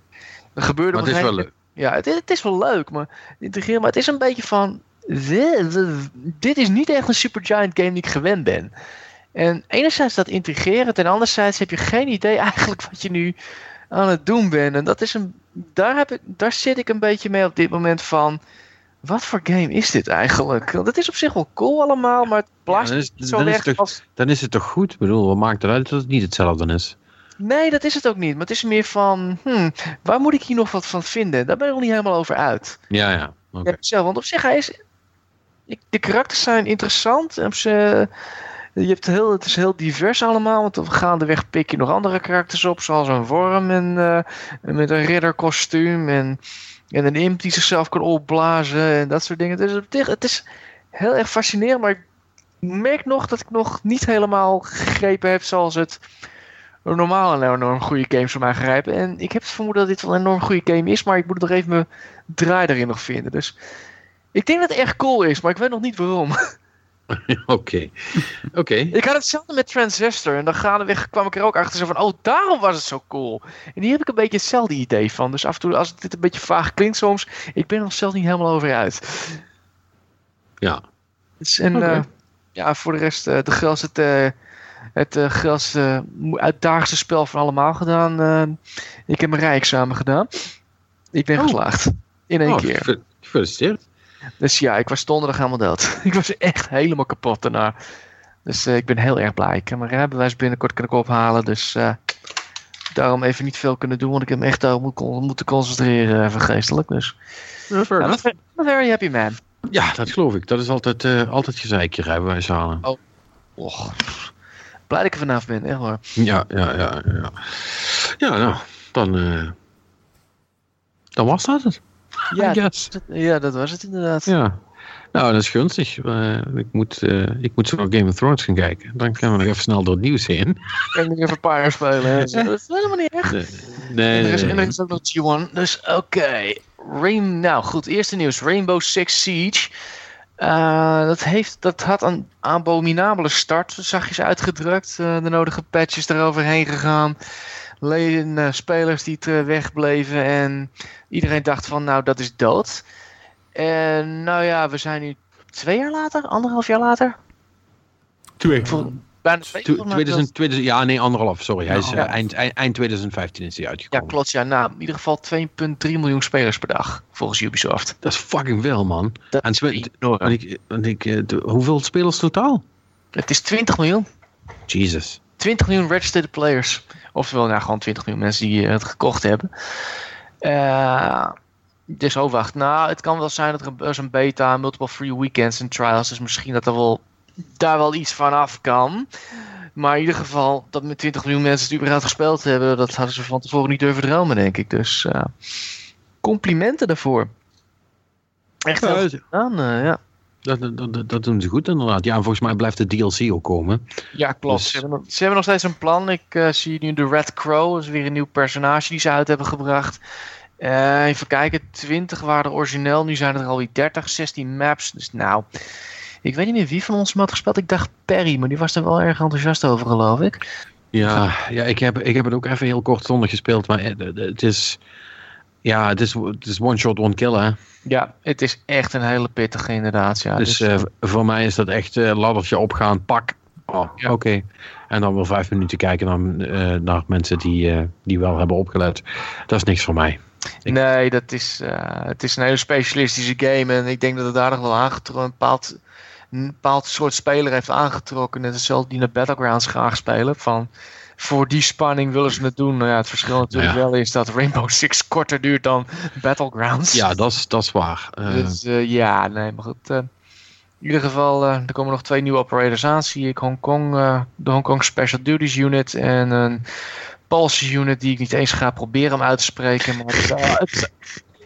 er gebeurde Maar het is wel leuk. ja, het, is- het is wel leuk, maar maar het is een beetje van. "Dit- Dit is niet echt een Supergiant game die ik gewend ben. En enerzijds dat integreren, en anderzijds heb je geen idee eigenlijk wat je nu aan het doen bent. En dat is een. Daar, heb ik, daar zit ik een beetje mee op dit moment van. wat voor game is dit eigenlijk? Want het is op zich wel cool allemaal, maar het blaast dan is- niet zo dan weg het toch- als... Dan is het toch goed? Ik bedoel, wat maakt eruit dat het niet hetzelfde is? Nee, dat is het ook niet. Maar het is meer van, hmm, waar moet ik hier nog wat van vinden? Daar ben ik nog niet helemaal over uit. Ja, ja. Ja, zelf, want op zich, hij is... De karakters zijn interessant. En ze, je hebt heel, het is heel divers allemaal. Want gaandeweg pik je nog andere karakters op. Zoals een worm en, eh, met een ridderkostuum. En, en een imp die zichzelf kan opblazen. En dat soort dingen. Dus zich, het is heel erg fascinerend. Maar ik merk nog dat ik nog niet helemaal gegrepen heb zoals het normale en enorm goede games voor mij grijpen. En ik heb het vermoeden dat dit wel een enorm goede game is. Maar ik moet nog even mijn draai erin nog vinden. Dus ik denk dat het echt cool is, maar ik weet nog niet waarom. Oké. Oké. ik had hetzelfde met Transistor en dan gaandeweg kwam ik er ook achter zo van, oh, daarom was het zo cool. En hier heb ik een beetje hetzelfde idee van. Dus af en toe, als dit een beetje vaag klinkt soms, ik ben er nog zelf niet helemaal over uit. Ja. Dus, en Oké. eh, ja, voor de rest, eh, de grootste, het, eh, het eh, grootste, mo- uitdagendste spel van allemaal gedaan. eh, ik heb mijn rijexamen gedaan. Ik ben Oh. geslaagd. In één Oh, keer. ge- Gefeliciteerd. Dus ja, ik was donderdag helemaal dood. ik was echt helemaal kapot daarna. Dus eh, ik ben heel erg blij. Ik heb mijn rijbewijs binnenkort kunnen ophalen. Dus eh, daarom even niet veel kunnen doen. Want ik heb me echt daarop moet, moeten concentreren even geestelijk. Dus Ja. I'm a very happy man. Ja, dat geloof ik. Dat is altijd, eh altijd gezeikje rijbewijs halen. Och, blij dat ik er vanaf ben, echt hoor. Ja, ja, ja, ja. Ja, nou, dan, eh, dan was dat het. Ja, dat, ja, dat was het inderdaad. Ja. Nou, dat is gunstig. Eh, ik, moet, eh, ik moet zo naar Game of Thrones gaan kijken. Dan gaan we nog even snel door het nieuws heen. Nog even Fire spelen. Dat is helemaal niet echt. Nee, nee, En er is, nee, en er is ook nog G1. Dus oké. Rain, nou goed, eerste nieuws. Rainbow Six Siege. Eh, dat, heeft, dat had een abominabele start, zachtjes uitgedrukt. De nodige patches eroverheen gegaan. Leden, eh, spelers die wegbleven. En iedereen dacht van, nou dat is dood. En nou ja, we zijn nu twee jaar later, anderhalf jaar later. Twee. Vol- bijna twee Tw- volgens mij 2000, 2000 ja, nee, anderhalf, sorry. Hij is eh, Ja. eind, eind, eind 2015 is hij Ja, uitgekomen. klopt. Ja, nou, in ieder geval 2,3 miljoen spelers per dag, volgens Ubisoft. Dat is fucking veel, man. Dat En ik, en ik, eh, hoeveel spelers totaal? Het is 20 miljoen. Jesus. 20 miljoen registered players. Oftewel, nou, gewoon 20 miljoen mensen die eh, het gekocht hebben. Eh, dus, oh wacht. Nou, het kan wel zijn dat er een, beta, multiple free weekends en trials. Dus misschien dat er wel, daar wel iets van af kan. Maar in ieder geval, dat met 20 miljoen mensen het überhaupt gespeeld hebben, dat hadden ze van tevoren niet durven dromen, denk ik. Dus eh, complimenten daarvoor. Echt heel Ja, gedaan, ja. Dat, dat, dat, dat doen ze goed inderdaad. Ja, en volgens mij blijft de DLC ook komen. Ja, klopt. Dus- Ze, hebben, nog- ze hebben nog steeds een plan. Ik eh, zie nu de Red Crow. Dat is weer een nieuw personage die ze uit hebben gebracht. Eh, even kijken. 20 waren er origineel. Nu zijn er alweer 30. 16 maps. Dus nou... Ik weet niet meer wie van ons hem had gespeeld. Ik dacht Perry, maar die was er wel erg enthousiast over, geloof ik. Ja, ja ik, heb, ik heb het ook even heel kortstondig gespeeld. Maar eh, het is... Ja, het is, het is one shot, one kill, hè. Ja, het is echt een hele pittige inderdaad. Ja, dus eh, voor mij is dat echt eh laddertje opgaan, pak. Oh, Ja. oké. En dan wel vijf minuten kijken naar, eh, naar mensen die, die wel hebben opgelet. Dat is niks voor mij. ik- Nee, dat is, het is een hele specialistische game. En ik denk dat het daar nog wel aangetrokken een bepaald, een bepaald soort speler heeft aangetrokken. Net hetzelfde die naar Battlegrounds graag spelen. Van, voor die spanning willen ze het doen. Nou ja, het verschil natuurlijk Ja. wel is dat Rainbow Six korter duurt dan Battlegrounds. Ja, dat is, dat is waar. Eh, Dus eh, ja, nee, maar goed. eh, in ieder geval, er komen nog twee nieuwe operators aan. Zie ik Hongkong, de Hongkong Special Duties Unit en een Pulse Unit die ik niet eens ga proberen om uit te spreken. Maar het, het-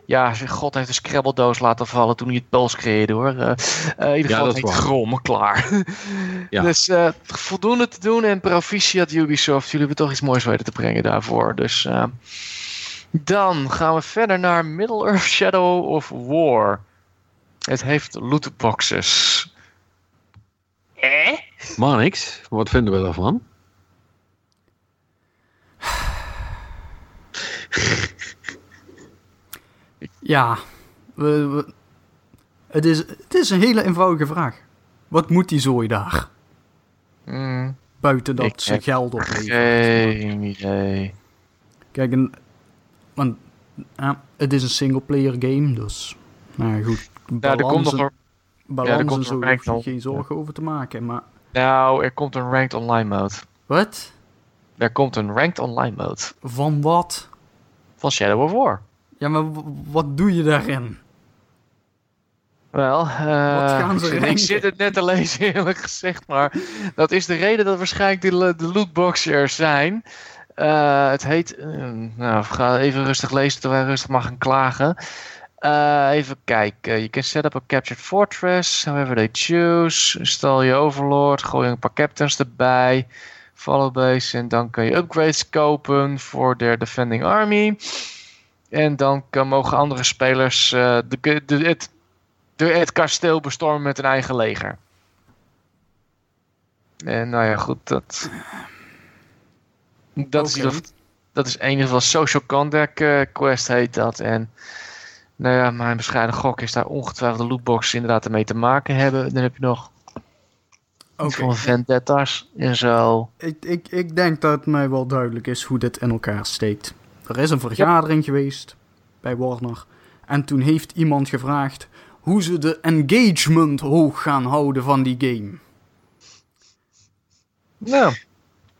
ja, God heeft een Scrabble-doos laten vallen toen hij het Pulse creëerde hoor. Eh, eh, in ieder Ja, geval is heet. Grom, klaar. Ja. Dus eh, voldoende te doen en proficiat Ubisoft. Jullie hebben toch iets moois weten te brengen daarvoor. Dus eh, dan gaan we verder naar Middle-earth Shadow of War. Het heeft lootboxes. Eh? maar niks. Wat vinden we daarvan? Ja, we, we- het, is, het is een hele eenvoudige vraag. Wat moet die zooi daar? Hmm, Buiten dat Ik ze geld opleveren. geen idee. Kijk, en, want, ja, het is een single-player game, dus... Nou ja, goed. Ja, er komt nog balansen, een, balansen komt zo een geen zorgen over te maken. Maar nou, er komt een ranked online mode. wat? Er komt een ranked online mode Van wat? van Shadow of War. Ja, maar wat doe je daarin? Wel, eh, gaan ze ik, zit- ik zit het net te lezen eerlijk gezegd, maar dat is de reden dat waarschijnlijk de, de lootboxen er zijn. Eh, het heet, eh, nou, ik ga even rustig lezen terwijl ik rustig mag gaan klagen. Eh, even kijken, je can set up a captured fortress, however they choose. Stal je overlord, gooi een paar captains erbij. Follow base en dan kan je upgrades kopen voor their defending army. En dan kan, mogen andere spelers eh, de, de, het de, het kasteel bestormen met een eigen leger. En nou ja, goed, dat. Dat, is, dat is in ieder geval Social Contact eh, Quest heet dat. En nou ja, mijn bescheiden gok is daar ongetwijfeld de lootboxes inderdaad ermee te maken hebben. Dan heb je nog van vendettas en zo. Ik, ik, ik denk dat het mij wel duidelijk is hoe dit in elkaar steekt. Er is een vergadering geweest bij Warner. En toen heeft iemand gevraagd hoe ze de engagement hoog gaan houden van die game. Nou,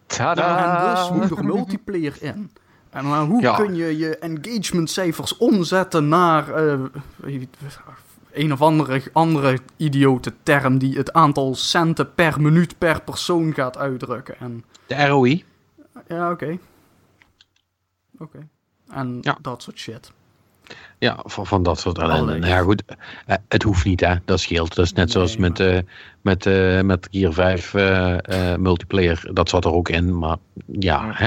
Ja, en dus tada! moet er multiplayer in. En maar hoe Ja. kun je je engagementcijfers omzetten naar eh, een of andere, andere idiote term die het aantal centen per minuut per persoon gaat uitdrukken. En De ROI. ja, oké. Oké. En Ja. dat soort shit. Ja, van, van dat soort ellende. Allee. Nou ja, goed. eh, het hoeft niet, hè. Dat scheelt. Dat is net Nee, zoals met, eh met, eh met Gear 5 eh, eh, multiplayer. Dat zat er ook in. Maar ja, Ja. hè.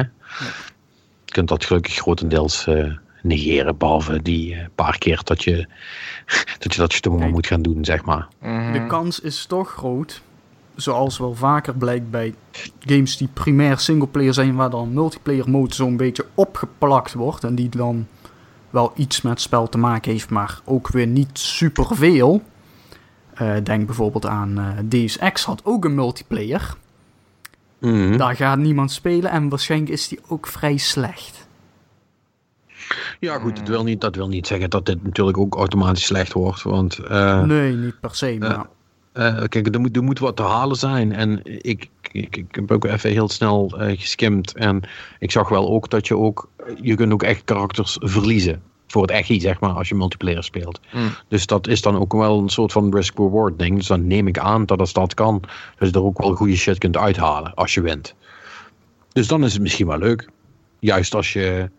Je kunt dat gelukkig grotendeels eh, negeren. Behalve die paar keer dat je dat, je dat stomme moet gaan doen, zeg maar. Mhm. De kans is toch groot, zoals wel vaker blijkt bij games die primair singleplayer zijn, waar dan multiplayer mode zo'n beetje opgeplakt wordt en die dan wel iets met het spel te maken heeft, maar ook weer niet superveel. Eh denk bijvoorbeeld aan eh Deus Ex had ook een multiplayer. Mhm. Daar gaat niemand spelen en waarschijnlijk is die ook vrij slecht. Ja, goed. Dat wil, niet, dat wil niet zeggen dat dit natuurlijk ook automatisch slecht wordt. Want eh, nee, niet per se, maar... Eh, kijk, er moet, er moet wat te halen zijn. En ik, ik, ik heb ook even heel snel eh geskimd. En ik zag wel ook dat je ook... Je kunt ook echt karakters verliezen. Voor het echi, zeg maar, als je multiplayer speelt. Mm. Dus dat is dan ook wel een soort van risk-reward ding. Dus dan neem ik aan dat als dat kan... dat je er ook wel goede shit kunt uithalen als je wint. Dus dan is het misschien wel leuk. Juist als je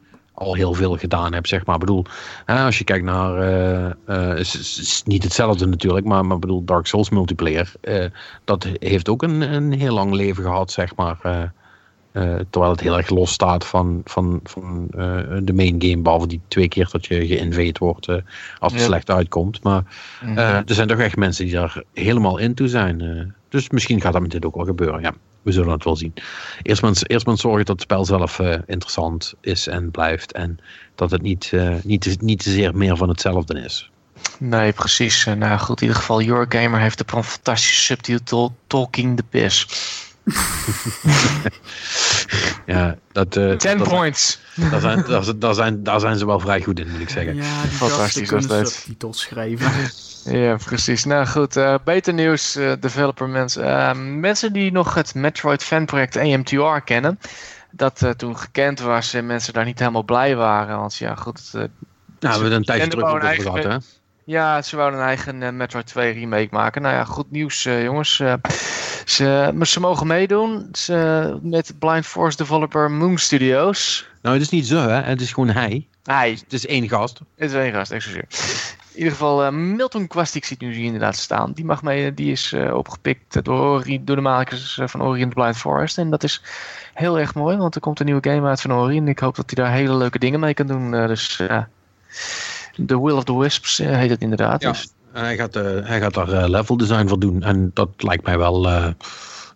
al heel veel gedaan hebt, zeg maar. Ik bedoel, hè, als je kijkt naar... eh, eh, is, niet hetzelfde natuurlijk, maar, maar ik bedoel, Dark Souls multiplayer... eh, dat heeft ook een, een heel lang leven gehad, zeg maar. terwijl het heel erg los staat van, van, van de main game. Behalve die twee keer dat je geïnvade wordt als het Ja. slecht uitkomt. Maar Mhm. er zijn toch echt mensen die daar helemaal into zijn. Eh. dus misschien gaat dat met dit ook wel gebeuren. Ja, we zullen het wel zien. Eerst maar, eerst maar zorgen dat het spel zelf eh, interessant is en blijft. En dat het niet, eh, niet, te, niet te zeer meer van hetzelfde is. Nee, precies. En, nou goed, in ieder geval, Eurogamer heeft een fantastische subtitel Talking the Piss. Ja, dat, 10 dat, points. daar, zijn, daar, zijn- daar, zijn, daar zijn ze wel vrij goed in, moet ik zeggen. Ja, die Fantastisch gasten was kunnen dat. subtitels schrijven. Ja, precies. Nou goed, eh, beter nieuws, eh, developer mensen. Eh, mensen die nog het Metroid fanproject AMTR kennen. Dat eh, toen gekend was en mensen daar niet helemaal blij waren. Want ja, goed. eh, Nou, we hebben een tijdje terug over gehad, hè? Ja, ze wouden een eigen eh, Metroid 2 remake maken. Nou ja, goed nieuws eh, jongens. Eh, ze, maar ze mogen meedoen ze, met Blind Force developer Moon Studios. Nou, het is niet zo, hè? Het is gewoon hij. Hij Het is één gast. Het is één gast, excuseer. In ieder geval, Milton Kwastik ziet nu hier inderdaad staan. Die mag mee, die is opgepikt door, Ori, door de makers van Ori and the Blind Forest. En dat is heel erg mooi, want er komt een nieuwe game uit van Ori. En ik hoop dat hij daar hele leuke dingen mee kan doen. Dus ja, The Will of the Wisps eh, heet het inderdaad. Ja. Dus, Hij gaat, eh, hij gaat daar eh, level design voor doen. En dat lijkt mij wel, eh,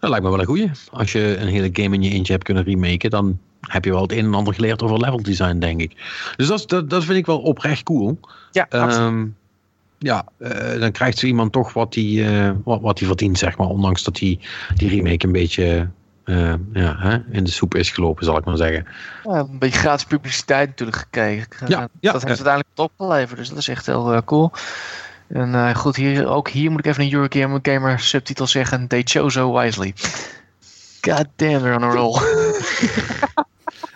dat lijkt mij wel een goeie. Als je een hele game in je eentje hebt kunnen remaken, dan heb je wel het een en ander geleerd over level design, denk ik. Dus dat, dat, dat vind ik wel oprecht cool. ja, absoluut. Ehm, ja, eh, dan krijgt zo iemand toch wat hij eh, wat, wat hij verdient, zeg maar. Ondanks dat die, die remake een beetje eh, ja, hè, in de soep is gelopen, zal ik maar zeggen. Ja, een beetje gratis publiciteit natuurlijk gekregen. Ja, ja, dat heeft ja. uiteindelijk wat opgeleverd, dus dat is echt heel eh, cool. En uh, goed, hier, ook hier moet ik even een Eurogamer Gamer subtitel zeggen. They chose so wisely. God damn, we're on a roll.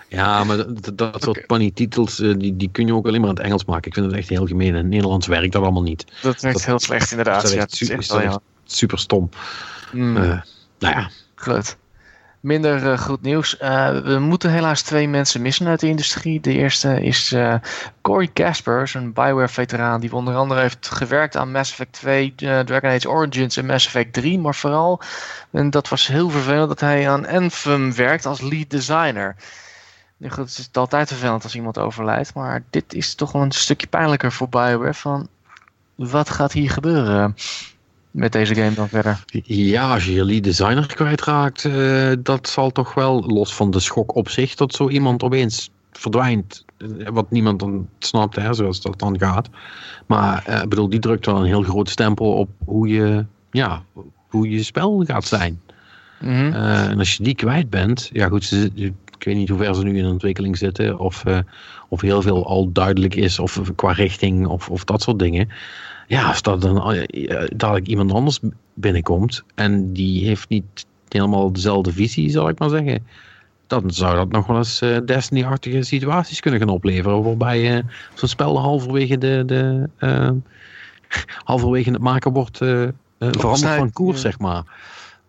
Ja, maar dat, dat soort funny titels, die, die kun je ook alleen maar in het Engels maken. Ik vind het echt heel gemeen. In het Nederlands werkt dat allemaal niet. Dat werkt heel slecht inderdaad. Dat is echt, ja, is echt, super stom. Mm. Nou ja. Goed. Minder uh, goed nieuws. Uh, we moeten helaas twee mensen missen uit de industrie. De eerste is uh, Corey Casper, een Bioware-veteraan die onder andere heeft gewerkt aan Mass Effect 2, Dragon Age Origins en Mass Effect 3. Maar vooral, en dat was heel vervelend, dat hij aan Anthem werkt als lead designer. Nu goed, het is altijd vervelend als iemand overlijdt, maar dit is toch wel een stukje pijnlijker voor Bioware van wat gaat hier gebeuren? Met deze game dan verder? Ja, als je je lead designer kwijtraakt, uh, dat zal toch wel, los van de schok op zich, dat zo iemand opeens verdwijnt. Wat niemand dan snapt, hè, zoals dat dan gaat. Maar ik uh, bedoel, die drukt wel een heel groot stempel op hoe je, ja, hoe je spel gaat zijn. Mm -hmm. uh, en als je die kwijt bent, ja goed, ze, ik weet niet hoe ver ze nu in ontwikkeling zitten, of, of heel veel al duidelijk is, of qua richting, of, of dat soort dingen ja, als dat dan dadelijk iemand anders binnenkomt en die heeft niet helemaal dezelfde visie, zal ik maar zeggen. Dan zou dat nog wel eens uh, Destiny-achtige situaties kunnen gaan opleveren. Waarbij uh, zo'n spel halverwege, de, de, uh, halverwege het maken wordt veranderd van koers, zeg maar.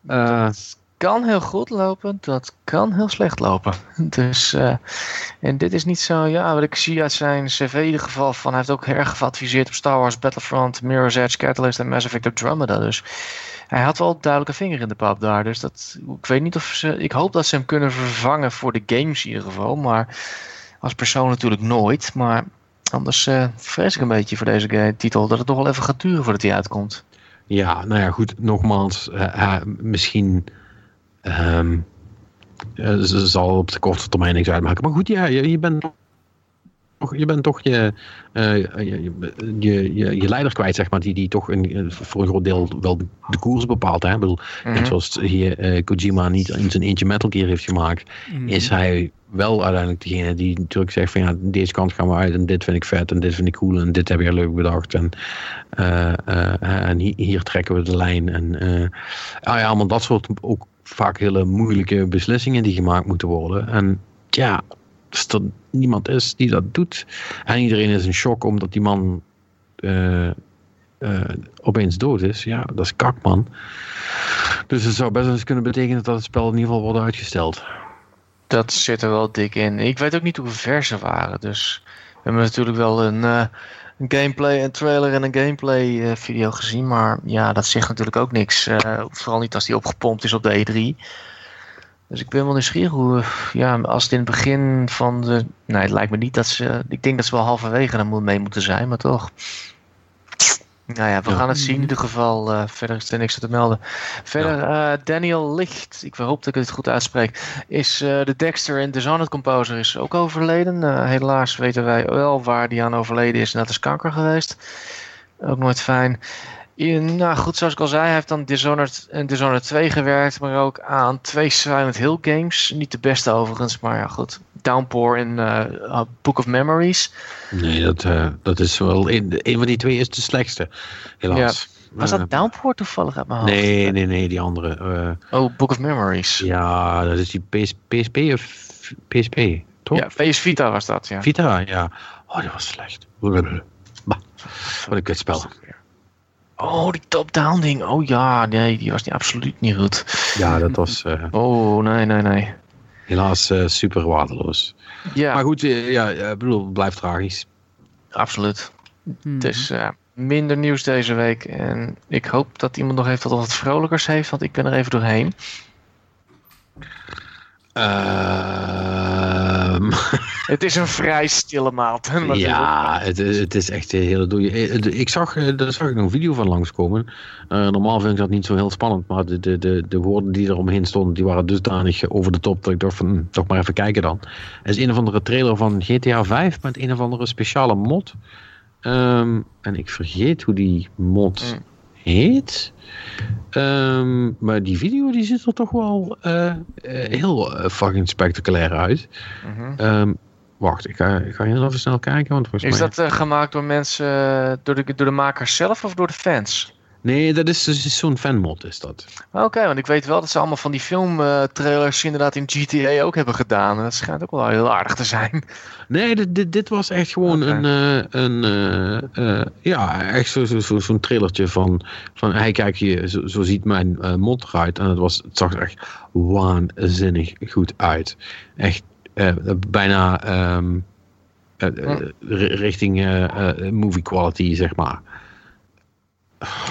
dat kan heel goed lopen, dat kan heel slecht lopen. Dus, uh, en dit is niet zo, ja, wat ik zie uit zijn cv in ieder geval van, hij heeft ook erg geadviseerd op Star Wars Battlefront, Mirror's Edge, Catalyst en Mass Effect Andromeda. Dus hij had wel duidelijk een vinger in de pap daar. Dus dat, ik weet niet of ze, ik hoop dat ze hem kunnen vervangen voor de games in ieder geval, maar als persoon natuurlijk nooit. Maar anders uh, vrees ik een beetje voor deze titel dat het nog wel even gaat duren voordat hij uitkomt. Ja, nou ja, goed, nogmaals, uh, misschien Um, ze zal op de korte termijn niks uitmaken. Maar goed, ja, je, je bent je bent toch je, uh, je, je, je, je, leider kwijt, zeg maar, die, die toch een, voor een groot deel wel de, koers bepaalt. Hè? Ik bedoel, Mhm. net zoals hier uh, Kojima niet in zijn eentje Metal Gear heeft gemaakt, Mhm. is hij wel uiteindelijk degene die natuurlijk zegt van ja, deze kant gaan we uit en dit vind ik vet en dit vind ik cool en dit heb je leuk bedacht en, uh, en hier, hier, trekken we de lijn. En ah ja, allemaal dat soort ook vaak hele moeilijke beslissingen die gemaakt moeten worden. En ja, als er niemand is die dat doet. En iedereen is in shock omdat die man uh, uh, opeens dood is. Ja, dat is kak, man. Dus het zou best eens kunnen betekenen dat het spel in ieder geval wordt uitgesteld. Dat zit er wel dik in. Ik weet ook niet hoe ver ze waren. Dus we hebben natuurlijk wel een, uh, een gameplay, een trailer en een gameplay video gezien. Maar ja, dat zegt natuurlijk ook niks. vooral niet als die opgepompt is op de E3. Dus ik ben wel nieuwsgierig hoe, ja, als het in het begin van de. Nee, het lijkt me niet dat ze. Ik denk dat ze wel halverwege dan mee moeten zijn, maar toch. Nou ja, we ja. gaan het zien in ieder geval. Uh, verder is er niks te melden. Verder, ja. uh, Daniel Licht, ik hoop dat ik het goed uitspreek, is uh, de Dexter en Dishonored composer is ook overleden. helaas weten wij wel waar die aan overleden is en dat is kanker geweest. Ook nooit fijn. In, nou goed, zoals ik al zei, hij heeft dan Dishonored en Dishonored 2 gewerkt, maar ook aan twee Silent Hill games. Niet de beste overigens, maar ja goed. Downpour en uh, Book of Memories. Nee, dat, uh, dat is wel, een, een van die twee is de slechtste, helaas. Ja. Was dat Downpour toevallig uit mijn hoofd? Nee, nee, nee, die andere. Oh, Book of Memories. Ja, dat is die PS, PSP of PSP, toch? Ja, PS Vita was dat, ja. Vita, ja. Oh, dat was slecht. Bah, wat een kutspel. Oh, die top-down ding. Oh ja, nee, die was niet, absoluut niet goed. Ja, dat was... Uh, oh, nee, nee, nee. Helaas uh, super waardeloos. Ja. Maar goed, uh, ja, ik bedoel, het blijft tragisch. Absoluut. Hmm. Dus minder nieuws deze week. En ik hoop dat iemand nog even wat vrolijkers heeft, want ik ben er even doorheen. Het is een vrij stille maand. ja, het, het, is echt een hele doei. Ik zag, daar zag ik nog een video van langskomen. Uh, normaal vind ik dat niet zo heel spannend, maar de, de, de, de woorden die er omheen stonden, die waren dusdanig over de top dat ik dacht van, toch maar even kijken dan. Het is een of andere trailer van GTA 5 met een of andere speciale mod. Um, en ik vergeet hoe die mod mm. Heet. Um, maar die video die ziet er toch wel uh, uh, heel uh, fucking spectaculair uit. -hmm. um, wacht, ik ga, ik ga heel even snel kijken. Want Is mij... dat eh, gemaakt door mensen, eh, door de, door de makers zelf of door de fans? Nee, dat is, zo'n fanmod is dat. Oké, want ik weet wel dat ze allemaal van die filmtrailers inderdaad in GTA ook hebben gedaan. En dat schijnt ook wel heel aardig te zijn. Nee, dit, dit, dit was echt gewoon een, eh, een eh, eh, ja, echt zo'n zo, zo, zo'n trailertje van, van hey kijk je, zo, zo ziet mijn eh mond eruit. En het, was, het zag er echt waanzinnig goed uit. Echt bijna ehm, eh, eh, ri- richting movie quality, zeg maar.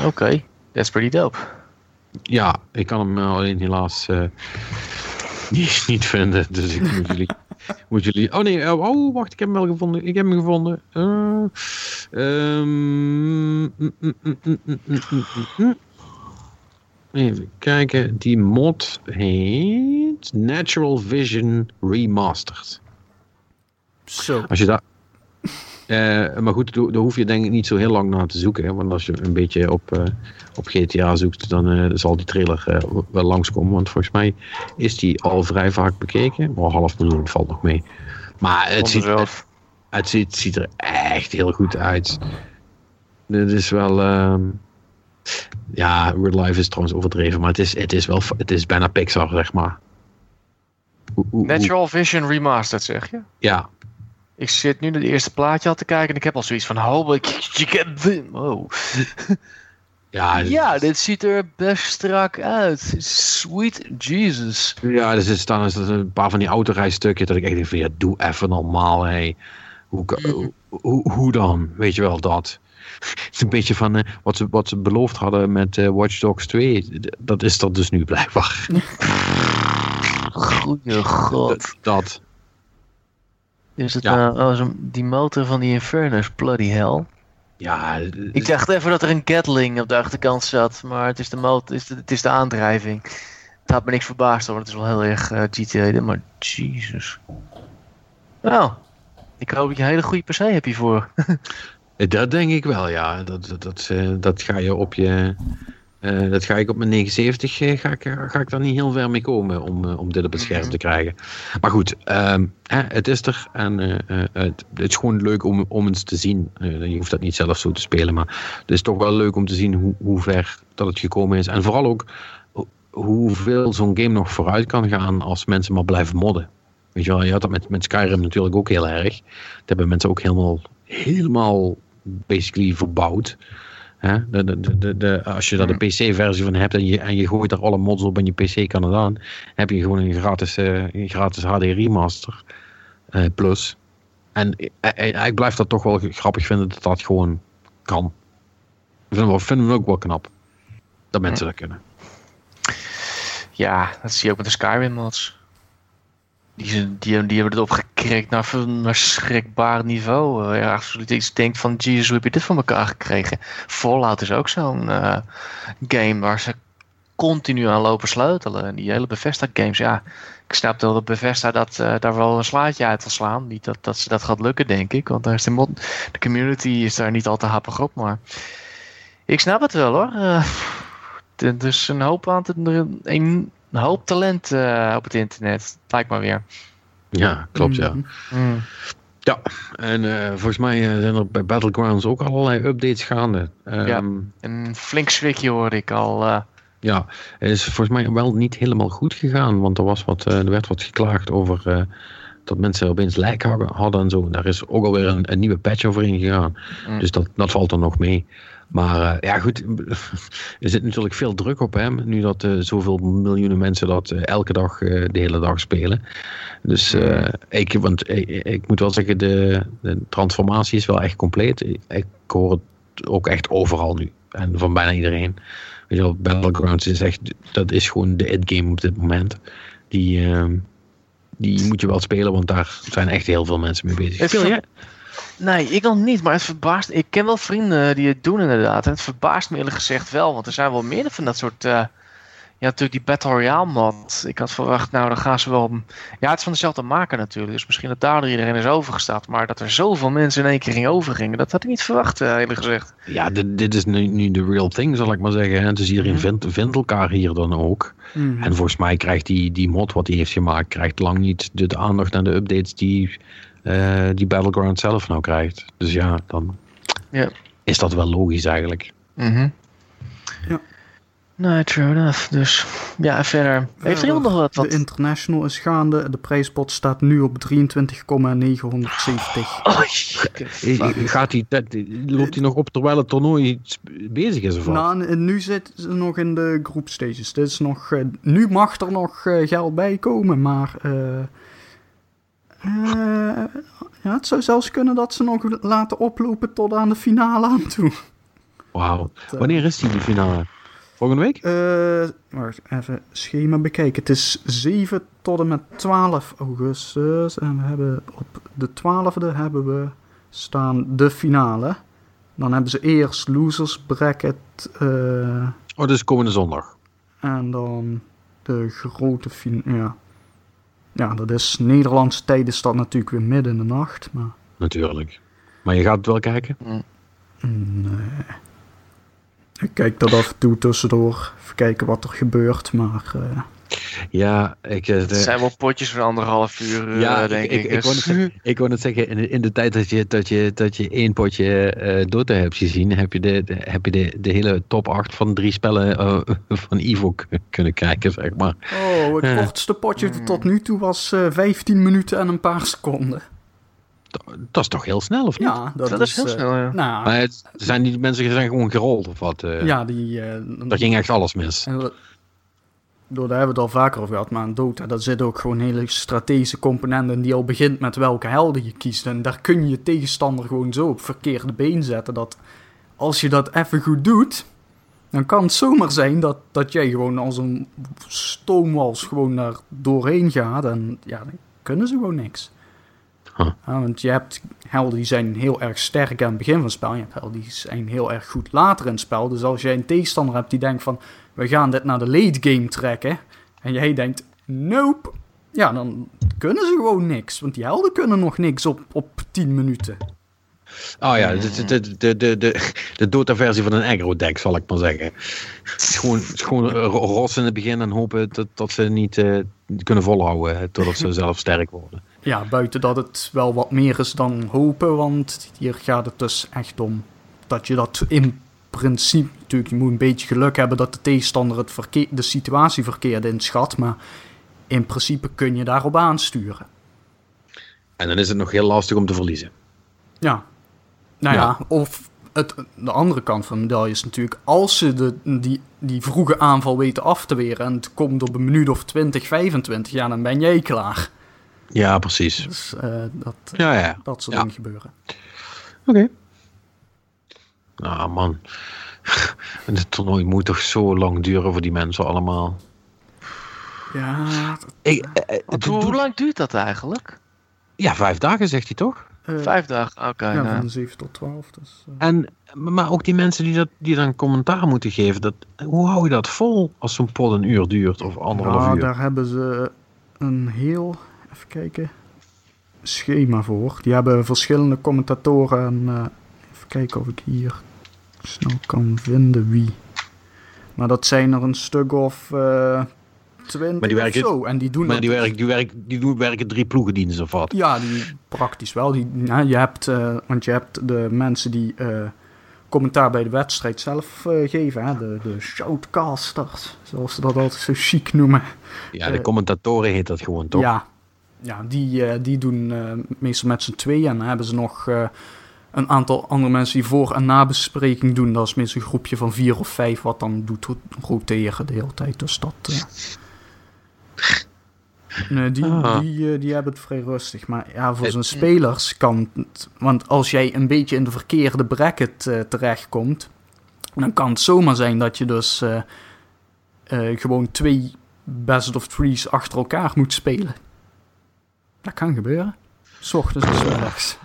Oké, that's pretty dope. Ja, ik kan hem eh, alleen helaas eh, niet, niet, vinden. Dus ik moet jullie, moet jullie. Oh nee, eh, oh wacht, ik heb hem wel gevonden. Ik heb hem gevonden. Even kijken. Die mod heet Natural Vision Remastered. Zo. Als je daar eh, maar goed, daar hoef je denk ik niet zo heel lang naar te zoeken. Hè? Want als je een beetje op, eh, op GTA zoekt, dan eh, zal die trailer wel langskomen. Want volgens mij is die al vrij vaak bekeken. Maar half miljoen valt nog mee. Maar het ziet, het ziet, ziet er echt heel goed uit. Dit is wel... ehm, ja, real life is trouwens overdreven. Maar het is, het is wel... Het is bijna Pixar, zeg maar. Natural Vision Remastered, zeg je? ja, Ik zit nu naar het eerste plaatje al te kijken en ik heb al zoiets van, oh, ik, ja, Ja, dit ziet er best strak uit. Sweet Jesus. Ja, er zitten staan een paar van die autorijstukjes dat ik echt denk van ja, doe even normaal, hé. Hoe, ka- hoe, hoe, hoe dan? Weet je wel, dat. Het is een beetje van eh, wat, ze, wat ze beloofd hadden met eh, Watch Dogs 2. d- Dat is dat dus nu blijkbaar. Goeie god. Dat. dat. Is het Ja. nou oh, die motor van die Infernus, bloody hell? Ja, Ik dacht even dat er een Gatling op de achterkant zat, maar het is de, motor, het is de, het is de aandrijving. Het had me niks verbaasd hoor, want het is wel heel erg GTA, dit, maar Jesus. Nou, ik hoop dat je een hele goede PC hebt hiervoor. dat denk ik wel, ja. Dat, dat, dat, eh, dat ga je op je... eh, dat ga ik op mijn 79, eh, ga, ik, ga ik daar niet heel ver mee komen om, eh, om dit op het scherm Mhm. te krijgen. Maar goed, ehm, hè, het is er en eh, eh, het, het is gewoon leuk om, om eens te zien. Eh, je hoeft dat niet zelf zo te spelen, maar het is toch wel leuk om te zien hoe, hoe ver dat het gekomen is. En vooral ook ho- hoeveel zo'n game nog vooruit kan gaan als mensen maar blijven modden. Weet je wel, je had dat met, met Skyrim natuurlijk ook heel erg. Dat hebben mensen ook helemaal, helemaal basically verbouwd. Hè? De, de, de, de, als je daar de PC-versie van hebt en je, en je gooit er alle mods op en je PC kan het aan, heb je gewoon een gratis, eh, een gratis HD remaster eh, plus. En eh, ik blijf dat toch wel grappig vinden dat dat gewoon kan. Ik vind, hem ook wel knap. Dat mensen dat kunnen. Ja, dat zie je ook met de Skyrim mods. Die, die, die hebben het opgekrikt naar een schrikbaar niveau. Eh, ja, absoluut iets denkt van, Jesus, hoe heb je dit voor elkaar gekregen? Fallout is ook zo'n eh, game waar ze continu aan lopen sleutelen. En die hele Bethesda games, ja. Ik snap wel dat Bethesda dat, eh, daar wel een slaatje uit wil slaan. Niet dat, dat ze dat gaat lukken, denk ik. Want daar is de, mod, de community is daar niet al te happig op. Maar ik snap het wel hoor. Er is een hoop, aan te, een, een hoop talent eh, op het internet. Lijkt maar weer. Ja, klopt ja. Mhm. En eh, volgens mij eh, zijn er bij Battlegrounds ook allerlei updates gaande. Ehm, Ja. Een flink swikje hoorde ik al. eh, Ja, het is volgens mij wel niet helemaal goed gegaan. Want er, was wat, eh, er werd wat geklaagd over eh, dat mensen opeens lijk hadden hadden en zo. Daar is ook alweer een, een nieuwe patch over ingegaan. Mm. Dus dat, dat valt er nog mee. Maar eh, ja, goed. Er zit natuurlijk veel druk op hem. Nu dat eh, zoveel miljoenen mensen dat eh, elke dag de hele dag spelen. Dus eh, ik, want, ik, ik moet wel zeggen, de, de transformatie is wel echt compleet. Ik, ik hoor het ook echt overal nu. En van bijna iedereen. Weet je wel, Battlegrounds is echt, dat is gewoon de it-game op dit moment. Die, ehm, die moet je wel spelen, want daar zijn echt heel veel mensen mee bezig. Speel jij? Nee, ik nog niet, maar het verbaast. Ik ken wel vrienden die het doen inderdaad. En het verbaast me eerlijk gezegd wel, want er zijn wel meer van dat soort. eh, ja, natuurlijk die Battle Royale mod. Ik had verwacht, nou, dan gaan ze wel. Ja, het is van dezelfde maker natuurlijk. Dus misschien dat daardoor iedereen is overgestapt. Maar dat er zoveel mensen in één keer gingen overgingen, dat had ik niet verwacht, eh, eerlijk gezegd. Ja, dit, dit is nu, nu de real thing, zal ik maar zeggen. hè. Dus iedereen Mhm. vindt, vindt elkaar hier dan ook. Mhm. En volgens mij krijgt die, die mod wat hij heeft gemaakt, krijgt lang niet de, de aandacht en de updates die eh, die Battleground zelf nou krijgt. Dus ja, dan Ja. is dat wel logisch eigenlijk. Mhm. Ja. Nee, true enough. Dus ja, verder. Heeft er iemand nog wat? De? International is gaande. De prijspot staat nu op 23,970. Oh, Eh, Gaat die, loopt hij nog op terwijl het toernooi bezig is of wat? Nou, nu zit ze nog in de groepstages. Is nog, eh, nu mag er nog eh, geld bij komen, maar... eh, eh, ja, het zou zelfs kunnen dat ze nog laten oplopen tot aan de finale aan toe. Wauw. Wanneer is die, die finale? Volgende week? Eh, wacht, even schema bekijken. Het is 7 tot en met 12 augustus. En we hebben op de 12e hebben we staan de finale. Dan hebben ze eerst losers bracket. eh, Oh, dus komende zondag. en dan de grote finale. Ja. Ja, dat is Nederlandse tijd is dat natuurlijk weer midden in de nacht. Maar Natuurlijk. Maar je gaat het wel kijken? nee. Ik kijk dat af en toe tussendoor. Even kijken wat er gebeurt. Maar eh, Ja, ik... eh, Het zijn wel potjes van anderhalf uur, eh, Ja, denk ik, ik. ik, ik, wou net Dus- zeggen, ik wou net zeggen, in de, in de tijd dat je, dat je, dat je één potje eh Dota hebt gezien, heb je, de, de- heb je de, de hele top 8 van drie spellen eh, van Evo k- kunnen kijken, zeg maar. Oh, het kortste potje tot nu toe was eh 15 minuten en een paar seconden. Dat is toch heel snel, of niet? Ja, dat, Dat is heel snel, ja. Nou, Maar het, zijn die mensen zijn gewoon gerold of wat? eh? ja, die... eh, Daar ging echt alles mis. Door, daar hebben we het al vaker over gehad, maar in Dota, daar zitten ook gewoon hele strategische componenten die al begint met welke helden je kiest. En daar kun je je tegenstander gewoon zo op verkeerde been zetten dat als je dat even goed doet, dan kan het zomaar zijn dat, dat jij gewoon als een stoomwals gewoon daar doorheen gaat en ja, dan kunnen ze gewoon niks. Huh. Ja, want je hebt helden die zijn heel erg sterk aan het begin van het spel. Je hebt helden die zijn heel erg goed later in het spel. Dus als jij een tegenstander hebt die denkt van... We gaan dit naar de late game trekken. En jij denkt, nope. Ja, dan kunnen ze gewoon niks. Want die helden kunnen nog niks op, op 10 minuten. Oh ja, de, de, de, de, de, de Dota-versie van een aggro-deck, zal ik maar zeggen. Gewoon, gewoon ro- rossen in het begin en hopen dat, dat ze niet eh, kunnen volhouden totdat ze zelf sterk worden. Ja, buiten dat het wel wat meer is dan hopen. Want hier gaat het dus echt om dat je dat in principe... Natuurlijk, je moet een beetje geluk hebben dat de tegenstander het verkeer, de situatie verkeerd inschat. Maar in principe kun je daarop aansturen. En dan is het nog heel lastig om te verliezen. Ja. Nou ja, Ja. of het, de andere kant van de medaille is natuurlijk... als ze de, die, die vroege aanval weten af te weren... en het komt op een minuut of 20, 25... ja, dan ben jij klaar. Ja, precies. Dus eh, dat, Ja, ja. dat soort Ja. dingen gebeuren. Oké. Ah, man. Het toernooi moet toch zo lang duren voor die mensen allemaal. Ja, dat- Ik, eh, eh, hoe lang duurt dat eigenlijk? Ja, vijf dagen zegt hij toch? eh, Vijf dagen, oké. Ja, nou. van 7 tot 12. Dus, En, maar ook die mensen die, dat, die dan commentaar moeten geven. Dat, hoe hou je dat vol als zo'n pot een uur duurt of anderhalf ja, uur? daar hebben ze een heel... Even kijken... schema voor. Die hebben verschillende commentatoren en... eh, even kijken of ik hier snel kan vinden wie. Maar dat zijn er een stuk of... eh 20 Maar die werken- of zo. En die doen Maar die, dus- werken, die, werken, die doen, werken drie ploegendiensten of wat? Ja, die praktisch wel. Die, ja, je hebt, eh, want je hebt de mensen die eh, commentaar bij de wedstrijd zelf geven. Hè? De, de shoutcasters, zoals ze dat altijd zo chic noemen. Ja, de commentatoren heet dat gewoon toch? Ja, ja die, die doen meestal met z'n tweeën. En dan hebben ze nog een aantal andere mensen die voor- en nabespreking doen. Dat is meestal een groepje van vier of vijf wat dan doet ro- roteren de hele tijd. Dus dat... eh, Nee, die, Ah. die, eh, die hebben het vrij rustig. Maar ja, voor Eh, zo'n spelers kan het... Want als jij een beetje in de verkeerde bracket eh, terechtkomt... dan kan het zomaar zijn dat je dus eh, eh, gewoon twee best of threes achter elkaar moet spelen. Dat kan gebeuren. S ochtends en 's middags.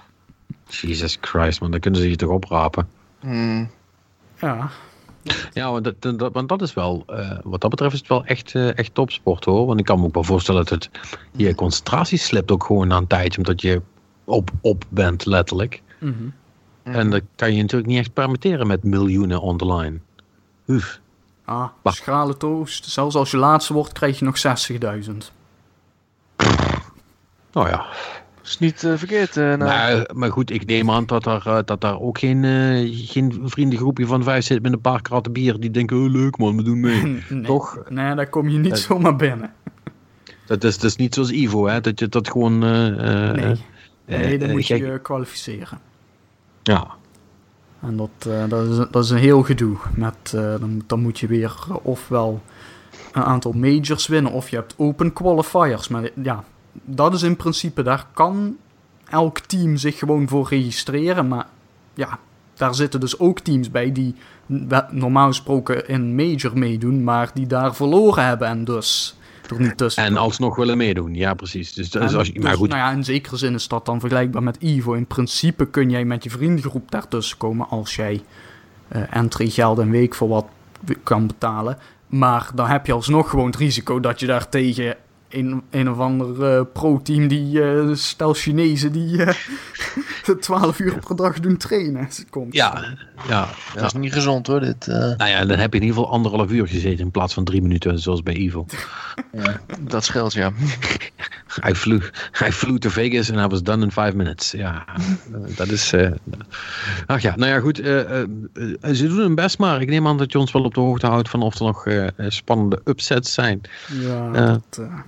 Jesus Christ, man, dan kunnen ze je toch oprapen. Hmm. Ja, Ja, want dat, dat, want dat is wel, eh, wat dat betreft is het wel echt, eh, echt topsport hoor. Want ik kan me ook wel voorstellen dat het, je concentratie slipt ook gewoon na een tijdje, omdat je op, op bent letterlijk. Mhm. En dat kan je natuurlijk niet echt permitteren met miljoenen on the line. Uf. ah, Wacht. schrale toast. Zelfs als je laatste wordt, krijg je nog 60.000. Nou ja, Is niet eh, verkeerd. eh, nou. Maar, maar goed, ik neem aan dat daar, eh, dat daar ook geen, eh, geen vriendengroepje van vijf zit met een paar kratten bier die denken, oh leuk man, we doen mee. nee, Toch? Nee, daar kom je niet zomaar binnen. Dat is, dat is niet zoals Ivo, hè? dat je dat gewoon... eh, eh, Nee, nee dan moet je je kwalificeren. Ja, En dat, eh, dat, is, dat is een heel gedoe. Met, eh, dan, dan moet je weer ofwel een aantal majors winnen, of je hebt open qualifiers. Maar ja, dat is in principe, daar kan elk team zich gewoon voor registreren. Maar ja, daar zitten dus ook teams bij die normaal gesproken in major meedoen, maar die daar verloren hebben en dus er niet tussen. en alsnog willen meedoen, ja precies. Dus, dus als je, dus, maar goed, Nou ja, in zekere zin is dat dan vergelijkbaar met Evo. In principe kun jij met je vriendengroep daartussen komen als jij eh entry geld en week voor wat kan betalen. Maar dan heb je alsnog gewoon het risico dat je daar tegen een, een of ander eh, pro-team die eh, stel Chinezen die eh 12 uur per dag doen trainen komt. ja, ja, ja. Dat is niet gezond hoor, dit. eh. Nou ja, dan heb je in ieder geval anderhalf uur gezeten in plaats van drie minuten, zoals bij Ivo. dat scheelt, ja. Hij flew, hij flew to Vegas en hij was done in five minutes. Ja, dat is... eh, ach ja, nou ja, goed. eh, eh, eh, ze doen hun best maar. Ik neem aan dat je ons wel op de hoogte houdt van of er nog spannende upsets zijn. Ja, dat, eh,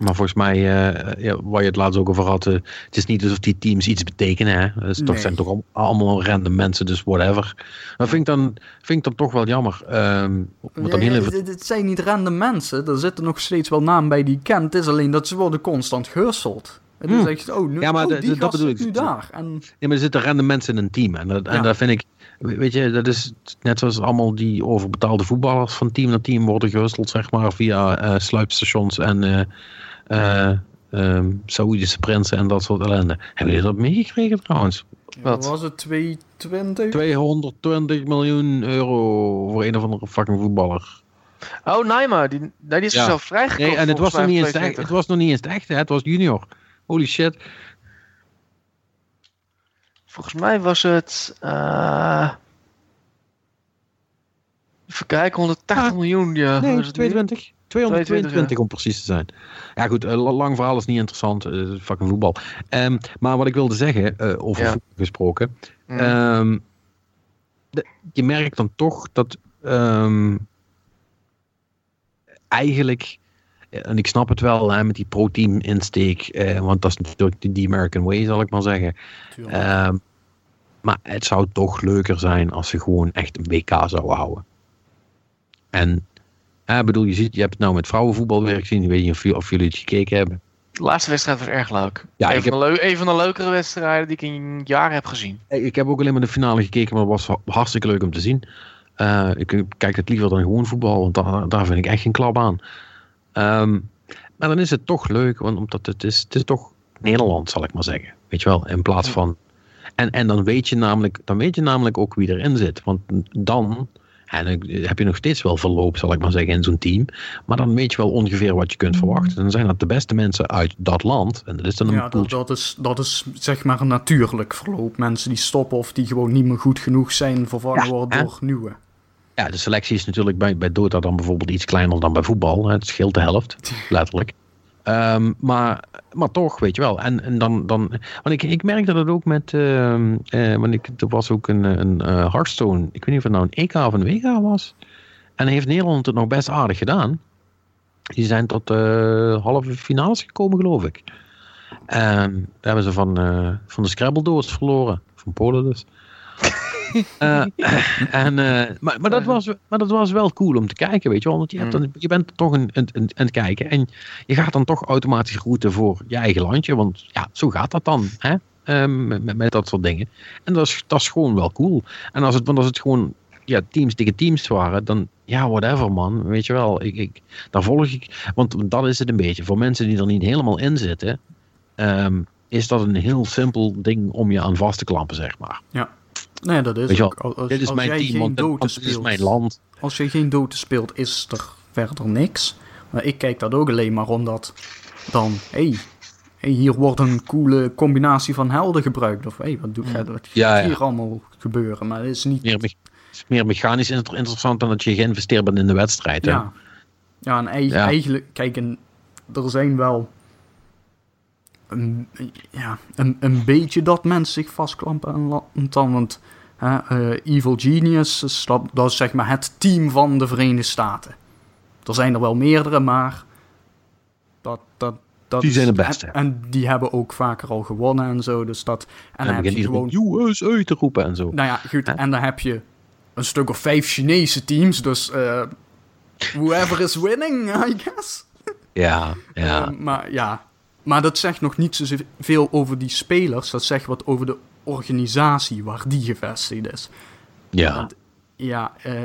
Maar volgens mij, eh, ja, waar je het laatst ook over had, eh, het is niet alsof die teams iets betekenen. Hè? Het Nee. zijn toch al- allemaal random mensen, dus whatever. Dat vind ik dan, vind ik dan toch wel jammer. ehm dan heel even, dit zijn niet random mensen. Er zitten nog steeds wel namen bij die je kent. Het is alleen dat ze worden constant gehusteld. Het is Hmm. echt, oh, nu, Ja, maar oh, die dat bedoel ik. nu daar. En, Ja, maar er zitten random mensen in een team. En dat, en Ja. dat vind ik, weet je, dat is net zoals allemaal die overbetaalde voetballers van team naar team worden gehusteld, zeg maar, via eh, sluipstations en eh eh ehm, Saoedische prinsen en dat soort ellende. Hebben jullie dat meegekregen trouwens? Wat? was het 220? 220 miljoen euro voor een of andere fucking voetballer. Oh, Naima, die, nee, die is Ja. zelf vrijgekomen. Nee, en het was, nog niet eens echt, 22. het was nog niet eens het echte, hè? het was junior. Holy shit. Volgens mij was het. eh even kijken, 180 Ah, miljoen. Ja, Nee, was het nu? 220. 222 22, om precies te zijn. Ja goed, eh, la- lang verhaal is niet interessant. eh, fucking voetbal. Ehm, maar wat ik wilde zeggen, eh, over Ja. voetbal gesproken. Mm. ehm, de- je merkt dan toch dat ehm, eigenlijk... En ik snap het wel hè, met die pro-team insteek. eh, want dat is natuurlijk de- die American way, zal ik maar zeggen. Maar het zou toch leuker zijn als ze gewoon echt een WK zouden houden. En ik bedoel, je, ziet, je hebt het nou met vrouwenvoetbal weer gezien. Ik weet niet of, jullie het gekeken hebben. De laatste wedstrijd was erg leuk. Ja, een, van de leu- een van de leukere wedstrijden die ik in jaren heb gezien. Eh, Ik heb ook alleen maar de finale gekeken, maar het was ha- hartstikke leuk om te zien. Eh, ik kijk het liever dan gewoon voetbal, want daar, daar vind ik echt geen klap aan. Ehm, maar dan is het toch leuk, want omdat het is, het is toch Nederland, zal ik maar zeggen. Weet je wel, in plaats Ja. van. En, en dan, weet je namelijk, dan weet je namelijk ook wie erin zit. Want dan en dan heb je nog steeds wel verloop, zal ik maar zeggen, in zo'n team. Maar dan weet je wel ongeveer wat je kunt verwachten. Dan zijn dat de beste mensen uit dat land. En dat is dan een ja, dat, dat, is, dat is zeg maar een natuurlijk verloop. Mensen die stoppen of die gewoon niet meer goed genoeg zijn, vervangen Ja, worden hè? door nieuwe. Ja, de selectie is natuurlijk bij, bij Dota dan bijvoorbeeld iets kleiner dan bij voetbal. hè. Het scheelt de helft, letterlijk. Ehm, maar, maar toch, weet je wel. En, en dan, dan, want ik, ik merkte dat ook met, ehm, eh, want ik, er was ook een, een eh, Hearthstone, ik weet niet of het nou een EK of een WK was. En heeft Nederland het nog best aardig gedaan. Die zijn tot eh halve finales gekomen, geloof ik. En daar hebben ze van, van de Scrabble doos verloren. Van Polen dus. Eh, en, eh, maar, maar, dat was, maar dat was wel cool om te kijken, weet je wel. Want je, hebt dan, je bent toch een, een, een, aan het kijken. En je gaat dan toch automatisch routen voor je eigen landje. Want ja, zo gaat dat dan. Hè? Ehm, met, dat soort dingen. En dat is, dat is gewoon wel cool. En als het, want als het gewoon ja, teams tegen teams waren, dan ja, whatever man. Weet je wel, ik, ik, daar volg ik. Want dat is het een beetje. Voor mensen die er niet helemaal in zitten, ehm, is dat een heel simpel ding om je aan vast te klampen, zeg maar. Nee, dat is ook. Als, Dit is als mijn jij team, geen is mijn land. Als je geen doten speelt, is er verder niks. Maar ik kijk dat ook alleen maar omdat dan, hé, hey, hey, hier wordt een coole combinatie van helden gebruikt. Of hé, hey, wat doe wat gaat ja. hier allemaal gebeuren? Maar het is niet... Meer, me- meer mechanisch inter- interessant dan dat je geïnvesteerd bent in de wedstrijd. hè? Ja, ja en eigenlijk, kijk, en er zijn wel een, ja, een, een beetje dat mensen zich vastklampen aan Lantan. Want hè, eh, Evil Genius, dat, dat is zeg maar het team van de Verenigde Staten. Er zijn er wel meerdere, maar dat, dat, dat Die zijn de beste. En, die hebben ook vaker al gewonnen en zo. Dus dat, en dan dan heb je gewoon USA te roepen en zo. nou ja, goed. En dan heb je een stuk of vijf Chinese teams. Dus eh, whoever is winning, I guess. Ja, ja. Eh, maar ja, maar dat zegt nog niet zoveel over die spelers. Dat zegt wat over de organisatie waar die gevestigd is. ja. Want, ja, eh,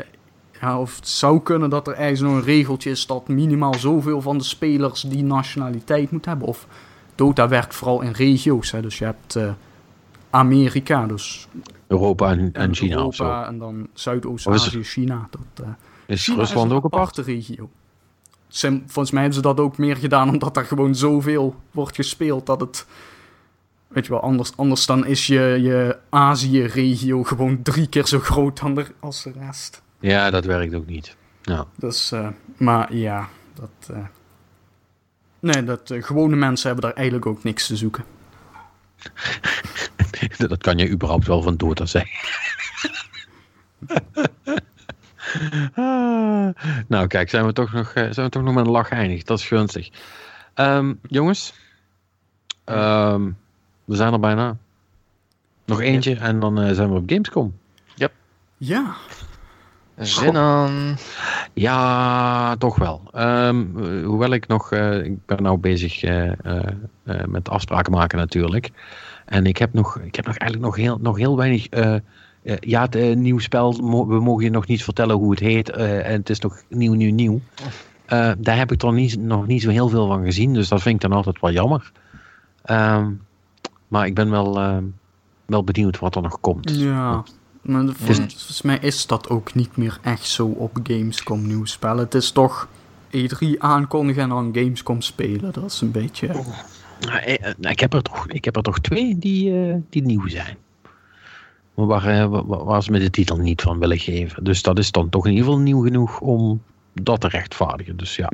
ja, of het zou kunnen dat er ergens nog een regeltje is dat minimaal zoveel van de spelers die nationaliteit moet hebben. Of Dota werkt vooral in regio's. Hè, dus je hebt eh, Amerika, dus Europa en, en China of zo. Europa en dan Zuidoost-Azië, China. Dat, eh, Is China Rusland is ook een apart? aparte regio. Sim- volgens mij hebben ze dat ook meer gedaan omdat er gewoon zoveel wordt gespeeld dat het... Weet je wel, anders, anders dan is je, je Azië-regio gewoon drie keer zo groot dan de, als de rest. Ja, dat werkt ook niet. Ja. Dus, eh, maar ja, dat... eh, nee, dat, eh, gewone mensen hebben daar eigenlijk ook niks te zoeken. dat kan je überhaupt wel van Dota zeggen. Ah, nou, kijk, zijn we, toch nog, eh, zijn we toch nog met een lach geëindigd. Dat is gunstig. Ehm, jongens, ehm, we zijn er bijna. Nog eentje en dan eh, zijn we op Gamescom. Ja, Zin aan. Ja, toch wel. Ehm, eh, hoewel ik nog, eh, ik ben nou bezig eh, eh, eh, met afspraken maken natuurlijk. En ik heb nog, ik heb nog eigenlijk nog heel, nog heel weinig. Eh, ja, het eh, nieuw spel, we mogen je nog niet vertellen hoe het heet. eh, en het is nog nieuw, nieuw, nieuw. Daar heb ik toch niet, nog niet zo heel veel van gezien. Dus dat vind ik dan altijd wel jammer. Ehm, maar ik ben wel, ehm, wel benieuwd wat er nog komt. ja. Maar vol- Dus- volgens mij is dat ook niet meer echt zo op Gamescom nieuw spellen. Het is toch E3 aankondigen en dan Gamescom spelen. Dat is een beetje... Nou, eh, eh, ik, heb er toch, ik heb er toch twee die, die nieuw zijn. Waar, eh, wa- wa- waar ze me de titel niet van willen geven. Dus dat is dan toch in ieder geval nieuw genoeg om dat te rechtvaardigen. Dus ja,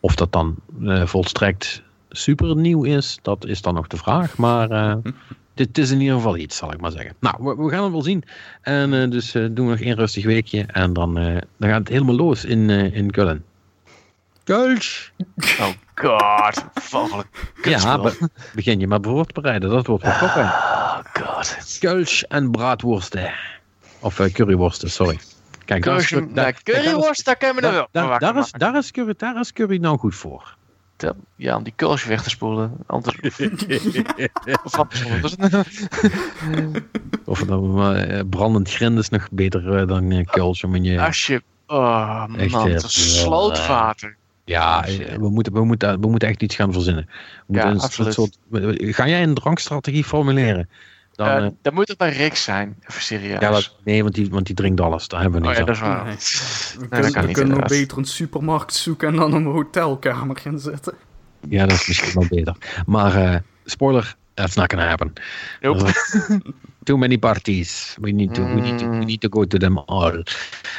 of dat dan eh, volstrekt super nieuw is, dat is dan nog de vraag. Maar eh, dit is in ieder geval iets, zal ik maar zeggen. Nou, we, we gaan het wel zien. En dus doen we nog één rustig weekje. En dan, dan gaat het helemaal los in, in Kullen. Kulch! Oh god. Vogelijk. Ja, be- begin je maar voor te bereiden. Dat wordt wel. Oh god. Kulch en braadworsten. Of eh, curryworsten, sorry. Kijk, daar is, Curry, daar- kijk, daar is- curryworst, daar kan je me nog wel daar, daar, daar is, daar, is curry, daar is curry nou goed voor. Ja, om die kulsje weg te spoelen. Anders... Of? Of dan eh, brandend grind is nog beter eh, dan uh, kulch. om in je- Als je... Oh Echt, man, eh, het is slootwater. Ja, Oh, shit. eh, we moeten, we, moeten, we moeten echt iets gaan verzinnen. We Ja, een absoluut. soort, ga jij een drankstrategie formuleren? Dan, Eh, eh, dat moet toch bij Rick zijn? Even serieus. ja, dat, nee, want die, want die drinkt alles. Daar hebben we oh niks ja, dat is waar. We kunnen, we niet, kunnen inderdaad. beter een supermarkt zoeken en dan een hotelkamer gaan zitten. Ja, dat is misschien wel beter. Maar eh, spoiler, that's not gonna happen. Nope. Too many parties. We need to, we need to, we need to go to them all.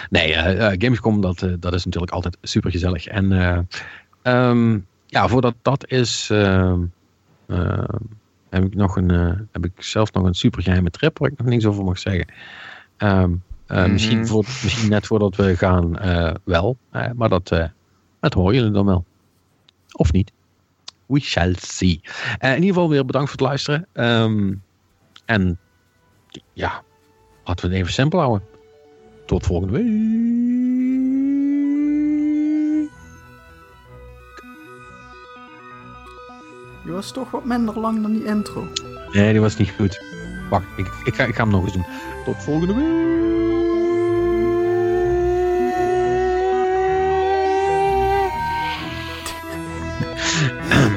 Nee, eh, eh, Gamescom, dat, eh, dat is natuurlijk altijd super gezellig. En eh, ehm, ja, voordat dat is, ehm, heb ik nog een, heb ik zelf nog een super geheime trip waar ik nog niks over mag zeggen. Ehm, eh, Mhm. misschien, voor, misschien net voordat we gaan wel, maar dat, dat horen jullie dan wel. Of niet. We shall see. In ieder geval weer bedankt voor het luisteren. En ja, laten we het even simpel houden. Tot volgende week. Je was toch wat minder lang dan die intro. Nee, die was niet goed. Wacht, ik, ik, ga, ik ga hem nog eens doen. Tot volgende week.